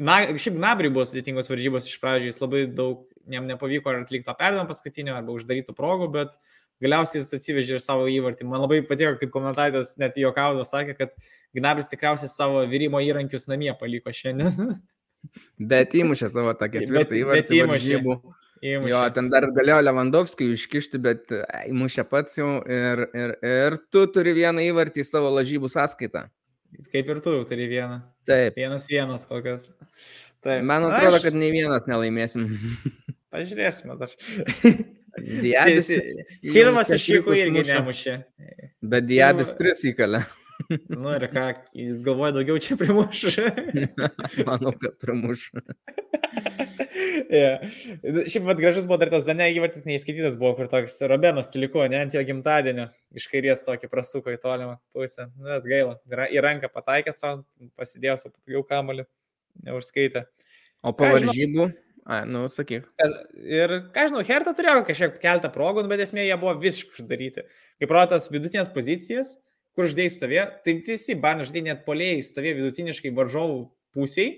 S2: na, šiaip Nabri buvo sudėtingos varžybos iš pradžių, jis labai daug, jam nepavyko ar atlikti tą perdavimą paskutinio, arba uždarytų progų, bet galiausiai jis atsivežė ir savo įvartį. Man labai patiko, kaip komentatorius net juokaudo sakė, kad Gnabris tikriausiai savo virimo įrankius namie paliko šiandien.
S1: bet įmušė savo tą ketvirtą įvartį. Bet įmušė. Varžybų. Įmušė. Jo, ten dar galėjo Lewandowski iškišti, bet įmušė pats jau ir, ir, ir tu turi vieną įvartį savo lažybų sąskaitą.
S2: Kaip ir tu turi vieną.
S1: Taip.
S2: Vienas vienas kol kas.
S1: Taip. Man atrodo, aš... kad nei vienas nelaimėsim.
S2: Pažiūrėsime dar. Diabis. Silvas iš jų irgi nemušė.
S1: Bet Diabis tris įkalė.
S2: Nu ir ką, jis galvoja daugiau čia primuš.
S1: Manau, kad primuš.
S2: yeah. Šiaip pat gražus buvo dar tas Dane įvartis neįskaitytas buvo, kur toks Robenas liko, ne ant jo gimtadienio, iš kairės tokį prasuko į tolimą pusę. Net gaila, į ranką pataikė savo, pasidėjo savo patogiau kamalį, neužskaitė.
S1: O po varžybų? A, nu, sakyk.
S2: Ir, ką žinau, Hertha turėjo kažkiek keltą progų, bet esmė jie buvo visiškai uždaryti. Kaip rotas vidutinės pozicijas, kur žaidėjai stovėjo, tai visi banų žaidėjai net polėjai stovėjo vidutiniškai varžovų pusiai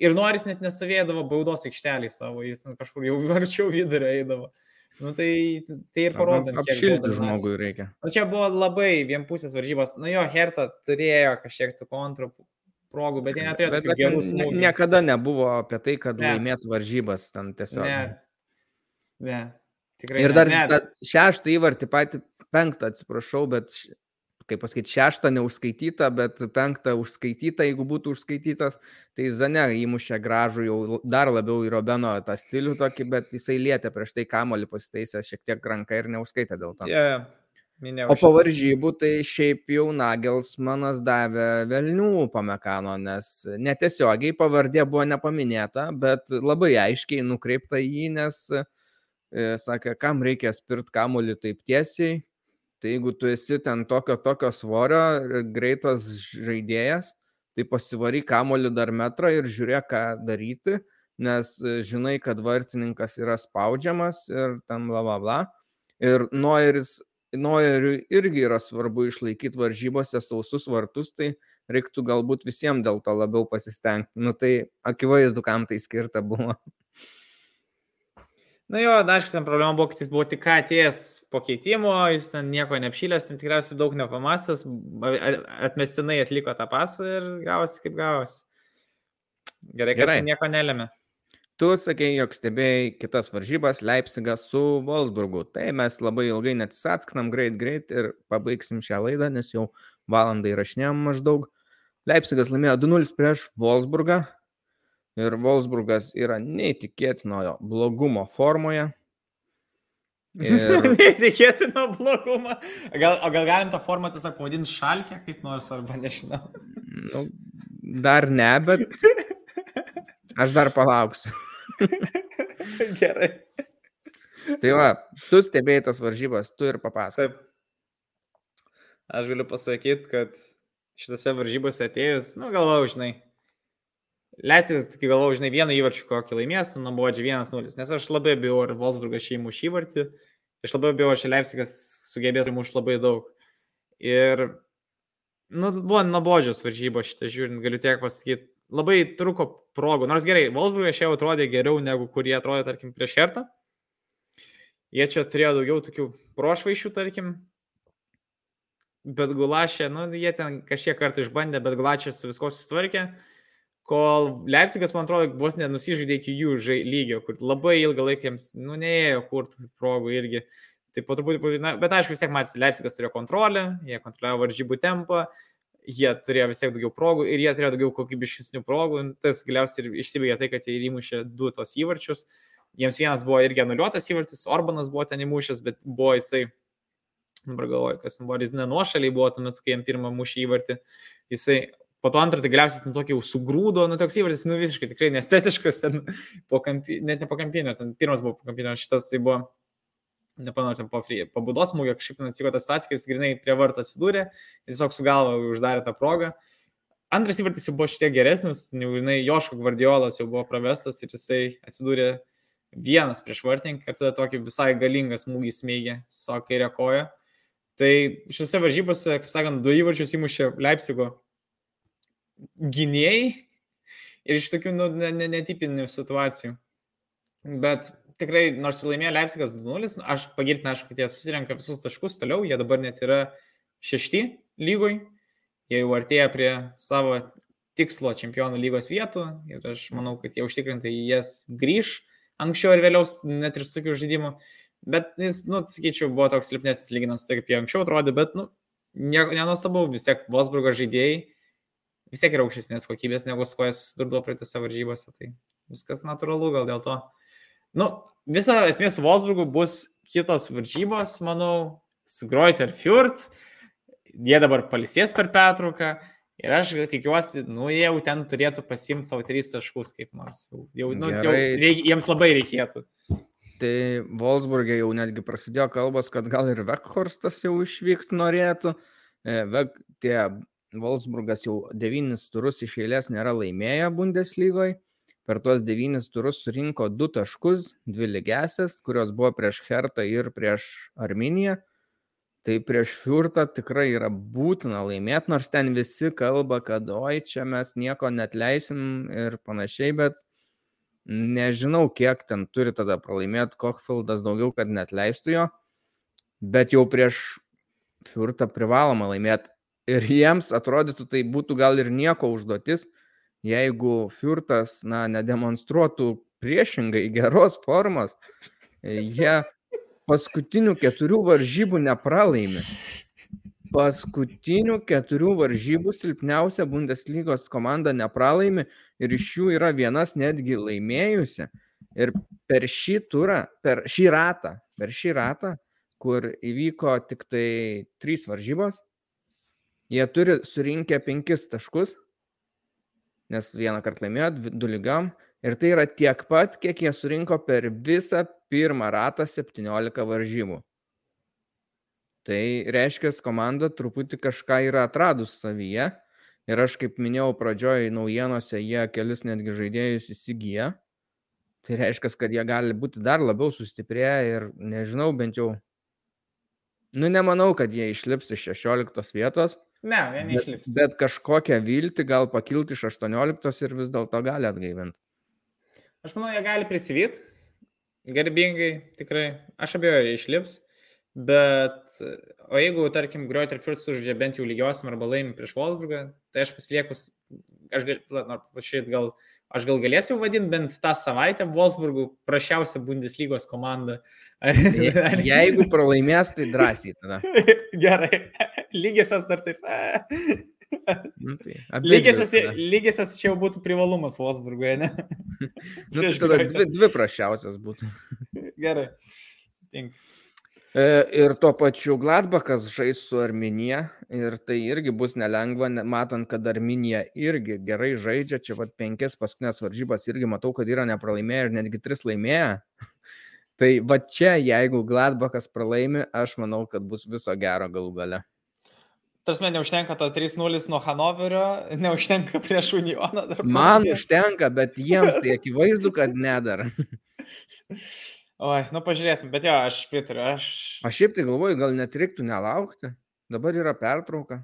S2: ir Noris net nestovėdavo baudos aikštelį savo, jis kažkur jau arčiau vidurio eidavo. Nu, tai, tai ir parodo.
S1: Apšilti žmogui reikia.
S2: Nu, čia buvo labai vienpusės varžybos. Nu jo, Herta turėjo kažkiek tų kontrų progų, bet jie neturėjo tokių gerų smūgių.
S1: Niekada nebuvo apie tai, kad ne. laimėtų varžybas ten tiesiog.
S2: Ne. Ne. Tikrai
S1: ir dar ne. šeštą įvartį, patį penktą, atsiprašau, bet kaip pasakyti, šeštą neužskaitytą, bet penktą užskaitytą, jeigu būtų užskaitytas, tai Zane įmušė gražų jau dar labiau į Robeno tą stilių tokį, bet jisai lietė prieš tai kamolį pasitaisę šiek tiek ranką ir neužskaitė dėl to.
S2: Yeah.
S1: Minėjau, o po varžybų tai šiaip jau Nagelsmanas davė velnių pamekano, nes netiesiogiai pavardė buvo nepaminėta, bet labai aiškiai nukreipta į jį, nes e, sakė, kam reikia spirt kamolį taip tiesiai, Tai jeigu tu esi ten tokio, tokio svorio, greitas žaidėjas, tai pasivaryk kamolį dar metrą ir žiūrėk, ką daryti, nes žinai, kad vartininkas yra spaudžiamas ir tam bla bla bla. Ir Noiris, Noiriui irgi yra svarbu išlaikyti varžybose sausus vartus, tai reiktų galbūt visiems dėl to labiau pasistengti. Nu tai akivaizdu, kam tai skirta buvo.
S2: Na jo, aišku, ten problema buvo, kad jis buvo tik atėjęs po keitimo, jis ten nieko neapšylęs, ten tikriausiai daug nepamastęs, atmestinai atliko tą pasą ir gavosi kaip gavosi. Gerai, kad Gerai. Tai nieko nelėmė.
S1: Tu sakei, jog stebėjai kitas varžybas Leipzigas su Wolfsburgu. Tai mes labai ilgai netisatsknam, greit, greit ir pabaigsim šią laidą, nes jau valandą įrašinėjom maždaug. Leipzigas laimėjo 2-0 prieš Wolfsburgą. Ir Wolfsburgas yra neįtikėtinojo blogumo formoje.
S2: Ir... neįtikėtino blogumo. Gal, o gal galim tą formą tiesiog pavadinti šalkę kaip nors, arba nežinau.
S1: Nu, dar ne, bet aš dar palauksiu.
S2: Gerai.
S1: Tai va, tu stebėjai tas varžybas, tu ir papasakok. Taip.
S2: Aš galiu pasakyti, kad šitose varžybose atėjus, nu galvau, žinai, Leipzigas, tik galvoju, žinai, vieną įvarčių kokį laimės, nu buvo 1-0, nes aš labai bijau, ar Wolfsburgas šeimų šį vartį, aš labai bijau, ar Leipzigas sugebės mušti labai daug. Ir, nu, buvo nuobodžios varžybos šitą žiūrint, galiu tiek pasakyti, labai truko progų, nors gerai, Wolfsburgas čia jau atrodė geriau negu kurie atrodė, tarkim, prieš Hertą. Jie čia turėjo daugiau tokių prošvaišių, tarkim, bet Gulašė, nu, jie ten kažkiek kartų išbandė, bet Gulašė su visko susitvarkė kol Leipzigas, man atrodo, vos nenusižaidė iki jų lygio, kur labai ilgą laiką jiems, nu, neėjo kurti progų irgi. Tai po truputį, na, bet aišku, vis tiek matėsi, Leipzigas turėjo kontrolę, jie kontroliavo varžybų tempą, jie turėjo vis tiek daugiau progų ir jie turėjo daugiau kokybiškesnių progų. Tas galiausiai ir išsibaigė tai, kad jie įmušė du tos įvarčius. Jiems vienas buvo irgi anuliuotas įvartis, Orbanas buvo ten įmušęs, bet buvo jisai, dabar galvoju, kas buvo, jis nenuošaliai buvo tuo metu, kai jam pirmą mušį įvartį. Jisai Po to antrą tai galiausiai nu, tokį jau sugrūdo, nu toks įvartis, nu visiškai tikrai nestetiškas, ten po kampi, net ne po kampinio, ten pirmas buvo po kampinio, šitas tai buvo, nepamenu, ten po, free, po būdos smūgio kažkaip atsiko tas stacija, kai jis grinai prie varto atsidūrė, tiesiog su galva uždarė tą progą. Antras įvartis jau buvo šiek tiek geresnis, jinai Joško Gvardiolas jau buvo pravestas ir jisai atsidūrė vienas prieš vartininką ir tada tokį visai galingą smūgį smėgė su savo kairė koja. Tai šiuose varžybose, kaip sakant, du įvarčius įmušė Leipzigo gynėjai ir iš tokių nu, netipinių situacijų. Bet tikrai, nors laimėjo Leipzigas 2-0, aš pagirtina, aišku, kad jie susirenka visus taškus toliau, jie dabar net yra šešti lygoj, jie jau artėja prie savo tikslo čempionų lygos vietų ir aš manau, kad jie užtikrintai jas grįž anksčiau ir vėliau, net ir su tokiu žaidimu. Bet jis, nu, sakyčiau, buvo toks silpnesnis lyginant su tai, kaip jie anksčiau atrodė, bet, nu, nenuostabu, vis tiek Vosburgo žaidėjai vis tiek yra aukštesnės kokybės negu su kuo jis susidurdavo praeitose varžybose. Tai viskas natūralu gal dėl to. Nu, visa esmė su Wolfsburgu bus kitos varžybos, manau, su Greuter Fjord. Jie dabar palisės per pertrauką. Ir aš tikiuosi, nu, jie jau ten turėtų pasimti savo tris taškus kaip nors. Jau, nu, jau reik, jiems labai reikėtų.
S1: Tai Wolfsburgė jau netgi prasidėjo kalbas, kad gal ir Vekhorstas jau išvykti norėtų. E, Vek, tie Wolfsburgas jau devynis turus iš eilės nėra laimėję Bundeslygoje. Per tuos devynis turus surinko du taškus, dvi lygesias, kurios buvo prieš Hertą ir prieš Arminiją. Tai prieš Fiurtą tikrai yra būtina laimėti, nors ten visi kalba, kad oi, čia mes nieko net leisim ir panašiai, bet nežinau, kiek ten turi tada pralaimėti Kochfildas daugiau, kad net leistų jo. Bet jau prieš Fiurtą privaloma laimėti ir jiems atrodytų tai būtų gal ir nieko užduotis, jeigu Fiurtas, na, nedemonstruotų priešingai geros formos, jie paskutinių keturių varžybų nepralaimi. Paskutinių keturių varžybų silpniausia Bundeslygos komanda nepralaimi ir iš jų yra vienas netgi laimėjusi. Ir per šį turą, per šį ratą, per šį ratą, kur įvyko tik tai trys varžybos, Jie turi surinkę penkis taškus, nes vieną kartą laimėjo, du lygiam. Ir tai yra tiek pat, kiek jie surinko per visą pirmą ratą 17 varžybų. Tai reiškia, komanda truputį kažką yra atradus savyje. Ir aš, kaip minėjau pradžioje naujienose, jie kelis netgi žaidėjus įsigiję. Tai reiškia, kad jie gali būti dar labiau sustiprėję ir nežinau, bent jau, nu nemanau, kad jie išlips iš 16 vietos.
S2: Ne, jie neišlips.
S1: Bet, bet kažkokią viltį gal pakilti iš 18 ir vis dėlto gali atgaivinti.
S2: Aš manau, jie gali prisivyti, garbingai, tikrai. Aš abejoju, jie išlips. Bet, o jeigu, tarkim, Greuter Fürth sužaidžia bent jau lygiosiam arba laimi prieš Wolfsburgą, tai aš pasilieku, aš gal, nors gal, aš gal galėsiu vadinti bent tą savaitę Wolfsburgų prašiausią Bundeslygos komandą.
S1: Ar, ar... Jeigu pralaimės, tai drąsiai tada.
S2: Gerai, lygiosios dar taip. Nu, tai lygiasias čia jau būtų privalumas Wolfsburgoje, ne?
S1: nu, tai tada dvi, dvi prašiausias būtų.
S2: Gerai. Tink.
S1: E, ir tuo pačiu Gladbachas žais su Arminija ir tai irgi bus nelengva, matant, kad Arminija irgi gerai žaidžia, čia vad penkias paskutinės varžybas irgi matau, kad yra nepralaimėję ir netgi tris laimėję. tai va čia, jeigu Gladbachas pralaimi, aš manau, kad bus viso gero galų gale.
S2: Tarsi neužtenka to 3-0 nuo Hanoverio, neužtenka prieš Unioną.
S1: Man užtenka, bet jiems tai akivaizdu, kad nedara.
S2: Oi, nu pažiūrėsim, bet jo, aš pritariu. Aš...
S1: aš šiaip tai galvoju, gal net reiktų nelaukti. Dabar yra pertrauka.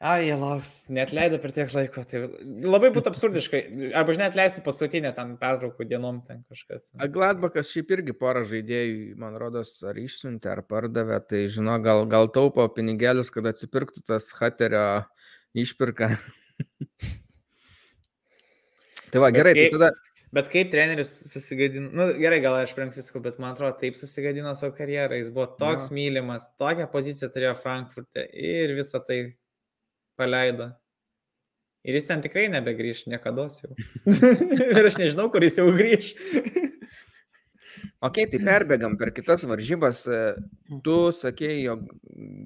S2: Ai, jie lauks, net leido per tiek laiko. Tai labai būtų absurdiškai. Arba žinai, atleistų paskutinę tam pertraukų dienom ten kažkas.
S1: Gladbakas šiaip irgi porą žaidėjų, man rodos, ar išsiuntė, ar pardavė. Tai žino, gal, gal taupo pinigėlius, kad atsipirktų tas Haterio išpirka. tai va, gerai, tai tada
S2: Bet kaip treneris susigadino, nu gerai, gal aš pranksis, bet man atrodo, taip susigadino savo karjerą, jis buvo toks no. mylimas, tokią poziciją turėjo Frankfurte ir visą tai paleido. Ir jis ten tikrai nebegrįž niekada jau. ir aš nežinau, kur jis jau grįž.
S1: Ok, tai perbėgam per kitas varžybas. Tu sakėjai, jog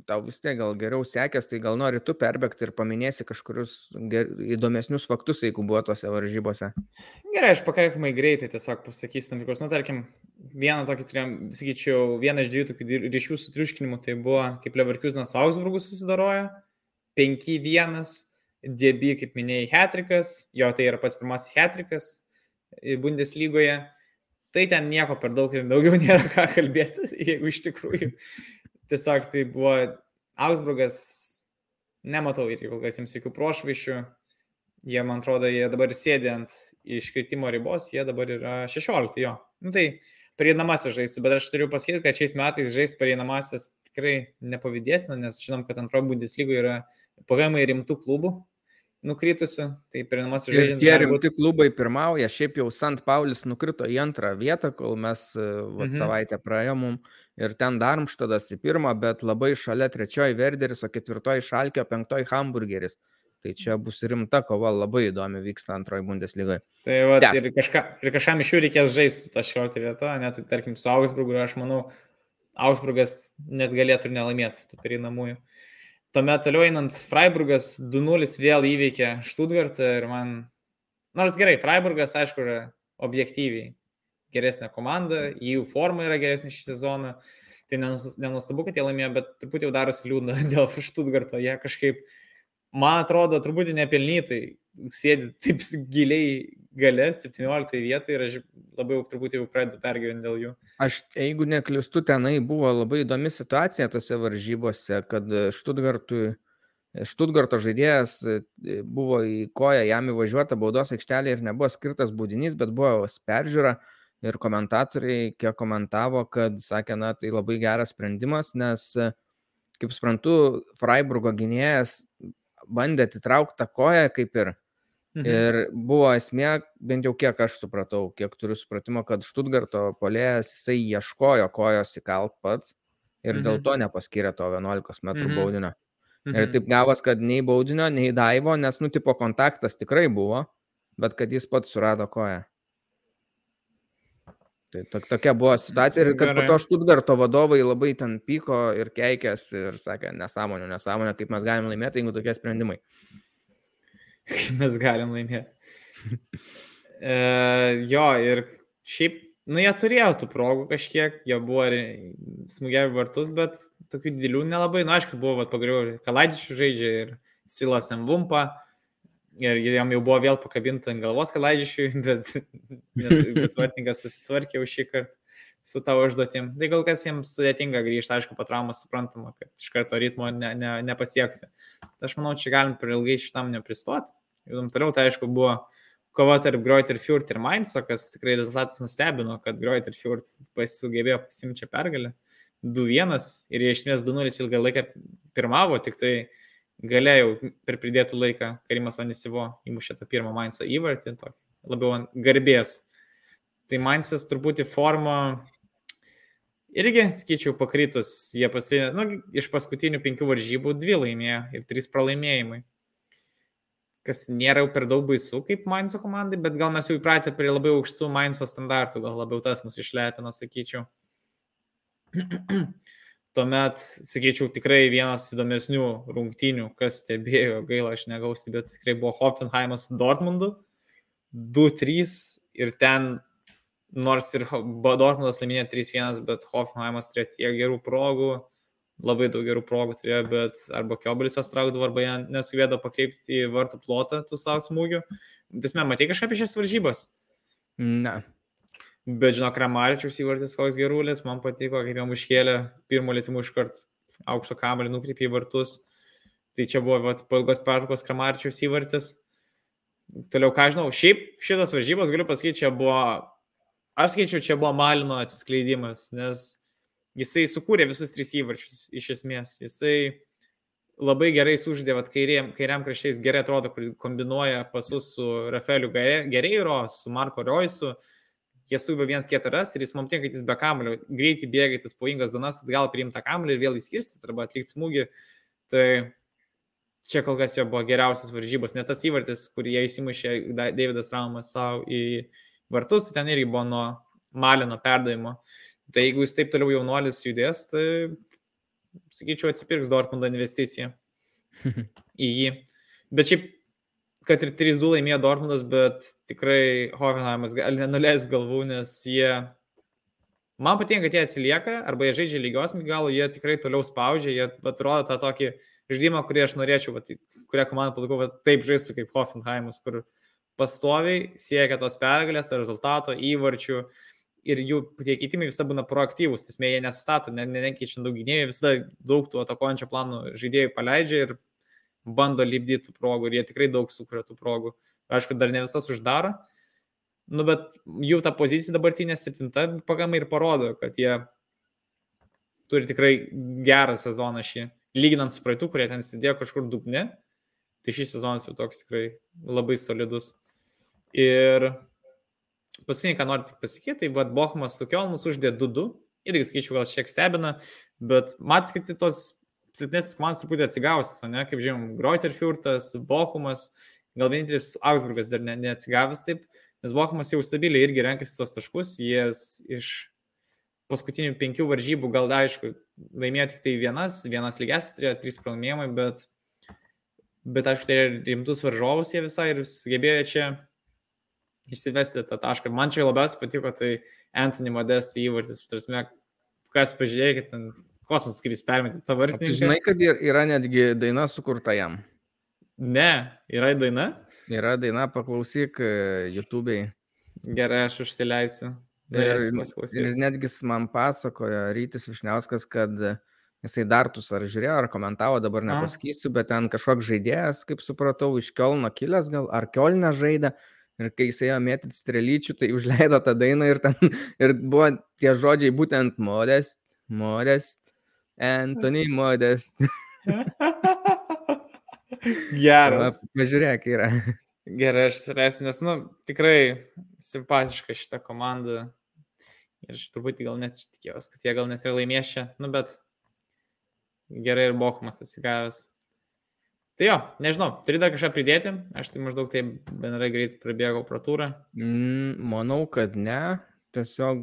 S1: tau vis tiek gal geriau sekės, tai gal nori tu perbėgti ir paminėsi kažkurius ger... įdomesnius faktus, jeigu buvo tose varžybose.
S2: Gerai, aš pakankamai greitai tiesiog pasakysiu tam tikrus, nu tarkim, vieną tokį turėjom, sakyčiau, vieną iš dviejų tokių ryšių su triuškinimu, tai buvo, kaip Leverkusenas Augsburgus susidaroja, 5-1, DB, kaip minėjai, Hetrikas, jo tai yra pats pirmasis Hetrikas Bundeslygoje. Tai ten nieko per daug ir daugiau nėra ką kalbėti, jeigu iš tikrųjų tiesiog tai buvo Augsburgas, nematau ir kol kas jiems jokių prošvišių, jie, man atrodo, jie dabar sėdė ant iškritimo ribos, jie dabar yra 16, jo. Nu, tai pereinamasis žaisti, bet aš turiu pasakyti, kad šiais metais žaisti pereinamasis tikrai nepavydėtina, nes žinom, kad antroji Bundeslyga yra pakankamai rimtų klubų, nukritusių, tai pirmasis
S1: žaidėjas. Ir tie rimti būt... klubai pirmauja, šiaip jau Sant Paulis nukrito į antrą vietą, kol mes e, vat, mhm. savaitę praėjom ir ten Darmštadas į pirmą, bet labai šalia trečioji Verderis, o ketvirtoji Šalkio, penktoji Hamburgeris. Tai čia bus rimta kova, labai įdomi vyksta antroji Bundeslygoje.
S2: Tai va, ir, kažka, ir kažkam iš jų reikės žaisti tą 16 vietą, net tai, tarkim su Augsburgu, aš manau, Augsburgas net galėtų ir nelaimėti tų pereinamųjų. Tuomet toliau einant, Freiburgas 2-0 vėl įveikė Stuttgartą ir man, nors gerai, Freiburgas, aišku, yra objektyviai geresnė komanda, jų forma yra geresnė šį sezoną, tai nenustabu, kad jie laimėjo, bet truputį jau darosi liūdna dėl Stuttgarto, jie kažkaip, man atrodo, truputį nepelnytai sėdi taip giliai gale, 17 vietoje ir aš labai jau turbūt jau pradedu pergyventi dėl jų.
S1: Aš, jeigu neklistu, tenai buvo labai įdomi situacija tose varžybose, kad Štutgartui Štutgarto žaidėjas e, buvo į koją jam įvažiuota baudos aikštelė ir nebuvo skirtas būdinys, bet buvo peržiūra ir komentatoriai kiek komentavo, kad sakė, na tai labai geras sprendimas, nes, kaip suprantu, Freiburgo gynėjas bandė atitraukti tą koją kaip ir Mhm. Ir buvo esmė, bent jau kiek aš supratau, kiek turiu supratimo, kad Štutgarto polėjas jisai ieškojo kojos įkalt pats ir mhm. dėl to nepaskyrė to 11 m mhm. baudinio. Mhm. Ir taip gavos, kad nei baudinio, nei daivo, nes nutipo kontaktas tikrai buvo, bet kad jis pats surado koją. Tai to, tokia buvo situacija ir kad Gerai. po to Štutgarto vadovai labai ten pyko ir keikės ir sakė nesąmonė, nesąmonė, kaip mes galime laimėti, jeigu tokie sprendimai.
S2: mes galim laimėti. e, jo, ir šiaip, nu, jie turėjo tų progų kažkiek, jie buvo smūgiavę vartus, bet tokių didelių nelabai, nu, aišku, buvo, pagaliau, Kalaidžičių žaidžia ir Silas Mvumpa, ir jam jau buvo vėl pakabinta ant galvos kalaidžišiui, bet, nes, bet vartininkas susitvarkė už šį kartą su tavo užduotim. Tai kol kas jiems sudėtinga grįžti, aišku, po traumos suprantama, kad iš karto ritmo ne, ne, nepasieksi. Tai aš manau, čia galim per ilgai šitam nepristoti. Judam toliau, tai aišku, buvo kova tarp Groit ir Fjord ir Mainzo, kas tikrai rezultatas nustebino, kad Groit ir Fjord sugebėjo pasimti pergalę. 2-1 ir jie iš esmės 2-0 ilgą laiką pirmavo, tik tai galėjau per pridėtų laiką Karimas Vanisivo įmušė tą pirmą Mainzo įvartį, labiau garbės. Tai Mainzas truputį formą irgi, skaičiau, pakritus, jie pasi, nu, iš paskutinių penkių varžybų dvi laimėjo ir trys pralaimėjimai. Kas nėra jau per daug baisu kaip Mainzo komandai, bet gal mes jau įpratę prie labai aukštų Mainzo standartų, gal labiau tas mus išlepino, sakyčiau. Tuomet, sakyčiau, tikrai vienas įdomesnių rungtynių, kas stebėjo, gaila, aš negausi, bet tikrai buvo Hoffenheimas su Dortmundu. 2-3 ir ten, nors ir Dortmundas laimėjo 3-1, bet Hoffenheimas turėjo tiek gerų progų, labai daug gerų progų turėjo, bet arba Kiobelisas traukdavo, arba jie nesugebėdavo pakreipti į vartų plotą tų savo smūgių. Tiesme, matė kažką apie šias varžybas?
S1: Ne.
S2: Bet žinok, Ramaričiaus įvartis koks gerulis, man patiko, kaip jam užkėlė pirmo lėtimų iškart aukšto kamelį nukreipė į vartus. Tai čia buvo vat, po ilgos pertraukos Kramaričiaus įvartis. Toliau, ką žinau, šiaip šitas varžybos, galiu pasakyti, čia buvo, aš skaičiau, čia buvo Malino atsiskleidimas, nes jisai sukūrė visus tris įvarčius iš esmės. Jisai labai gerai sužaidė, vat, kairiam, kairiam kraščiais gerai atrodo, kombinuoja pasus su Rafaeliu Gereiro, su Marko Roisu. Jie sugeba vienas kitą ras ir jis mums tinka, kad jis be kamulio greitai bėga į tas pavojingas zonas, atgal priimta kamulį ir vėl įskirsti arba atlikti smūgį. Tai čia kol kas jo buvo geriausias varžybos, ne tas įvartis, kurį jie įsimušė Davidas Raumas savo į vartus, tai ten irgi buvo nuo Malino perdavimo. Tai jeigu jis taip toliau jaunuolis judės, tai sakyčiau, atsipirks Dortmundo investicija į jį. Bet šiaip kad ir 3-2 laimėjo Dortmundas, bet tikrai Hoffenheimas gali nenuleis galvų, nes jie... Man patinka, kad jie atsilieka, arba jie žaidžia lygios galo, jie tikrai toliau spaudžia, jie atrodo tą tokį žaidimą, kurį aš norėčiau, vat, kurią komandą palaikau, taip žaistų kaip Hoffenheimas, kur pastoviai siekia tos pergalės, rezultato, įvarčių ir jų tie keitimai visada būna proaktyvūs, nes jie nesistato, ne, ne, nekeičiant daug gynėjų, visada daug tų atakuojančio plano žaidėjų paleidžia ir bando lipdyti progų ir jie tikrai daug sukuria tų progų. Aišku, dar ne visas uždaro, nu, bet jų ta pozicija dabartinė septinta pagamai ir parodo, kad jie turi tikrai gerą sezoną šį. Lyginant su praeitų, kurie ten sėdėjo kažkur dugne, tai šis sezonas jau toks tikrai labai solidus. Ir paskutinį, ką noriu tik pasakyti, tai vad Bochumas su Kielnus uždė 2-2, irgi skaičiu gal šiek stebina, bet matas, kad tos silpnesnis komandas truputį atsigavusios, ne, kaip žinom, Greuterfurtas, Bochumas, gal vienintelis Augsburgas dar ne, neatsigavęs taip, nes Bochumas jau stabiliai irgi renkasi tos taškus, jie iš paskutinių penkių varžybų gal aišku, laimėjo tik tai vienas, vienas lygias, turėjo trys pralaimėjimai, bet, bet aišku, tai rimtus varžovus jie visai ir sugebėjo čia išsivesti tą tašką. Man čia labiausiai patiko, tai Anthony Modesti įvartis, tarsi, kas pažiūrėkit, kosmosas, kaip jis permetė tą vartininką.
S1: Žinai, kad yra netgi daina sukurta jam.
S2: Ne, yra daina?
S1: Yra daina, paklausyk e, YouTube'ai.
S2: Gerai, aš užsileisiu.
S1: Ir, ir netgi man pasakojo Rytis Višniauskas, kad jisai dartus ar žiūrėjo, ar komentavo, dabar nepasakysiu, bet ten kažkoks žaidėjas, kaip supratau, iš Kielno kilęs gal, ar Kielne žaidė. Ir kai jisai ėjo mėtyti strelyčių, tai užleido tą dainą ir, ten, ir buvo tie žodžiai būtent modest, modest, Anthony Modest.
S2: Geras.
S1: Pažiūrėk, yra.
S2: Gerai, aš surasiu, nes, nu, tikrai simpatiška šita komanda. Ir aš turbūt gal net tikėjausi, kad jie gal net ir laimės čia, nu, bet gerai ir Bochumas atsigavęs. Tai jo, nežinau, turi dar kažką pridėti, aš tai maždaug taip bendrai greit prabėgau pratūrą.
S1: Mm, manau, kad ne, tiesiog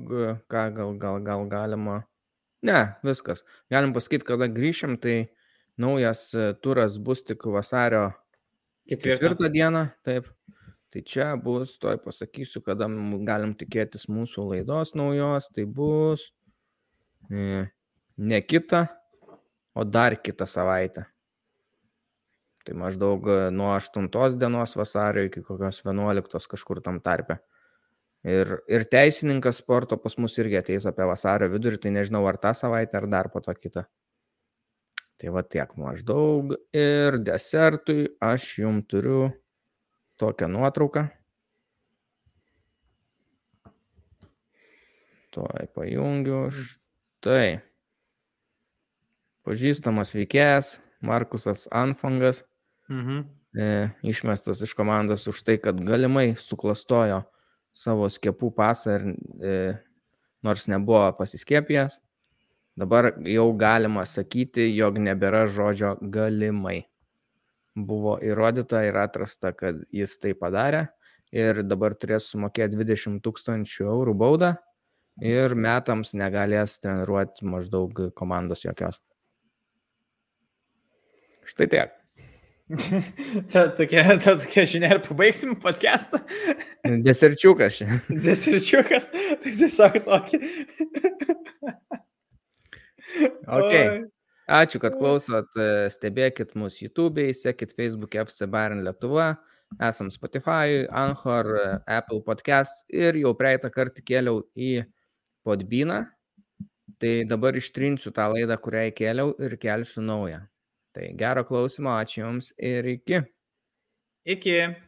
S1: ką gal, gal, gal galima Ne, viskas. Galim pasakyti, kada grįšim, tai naujas e, turas bus tik vasario ketvirtą dieną. Taip. Tai čia bus, toj pasakysiu, kada galim tikėtis mūsų laidos naujos. Tai bus e, ne kita, o dar kitą savaitę. Tai maždaug e, nuo 8 dienos vasario iki kokios 11 kažkur tam tarpe. Ir, ir teisininkas sporto pas mus irgi ateis apie vasario vidurį, tai nežinau ar tą savaitę, ar dar po to kitą. Tai va tiek maždaug. Ir desertui aš jum turiu tokią nuotrauką. Tuoj pajungiu. Štai. Pažįstamas veikėjas Markusas Anfangas. Mhm. E, išmestas iš komandos už tai, kad galimai suklastojo savo skiepų pasą ir e, nors nebuvo pasiskiepijęs, dabar jau galima sakyti, jog nebėra žodžio galimai. Buvo įrodyta ir atrasta, kad jis tai padarė ir dabar turės sumokėti 20 tūkstančių eurų baudą ir metams negalės treniruoti maždaug komandos jokios. Štai tiek.
S2: čia tokia, ta tokia žinia ir pabaigsim podcastą.
S1: Deserčiukas čia.
S2: Deserčiukas, tai tiesiog tokį.
S1: okay. Ačiū, kad klausot, stebėkit mus YouTube, sekit Facebook FC Barin Lietuva, esam Spotify, Anchor, Apple Podcast ir jau praeitą kartą kėliau į Podbiną, tai dabar ištrinsiu tą laidą, kurią įkėliau ir kelsiu naują. Tai gero klausimo, ačiū Jums ir iki.
S2: Iki.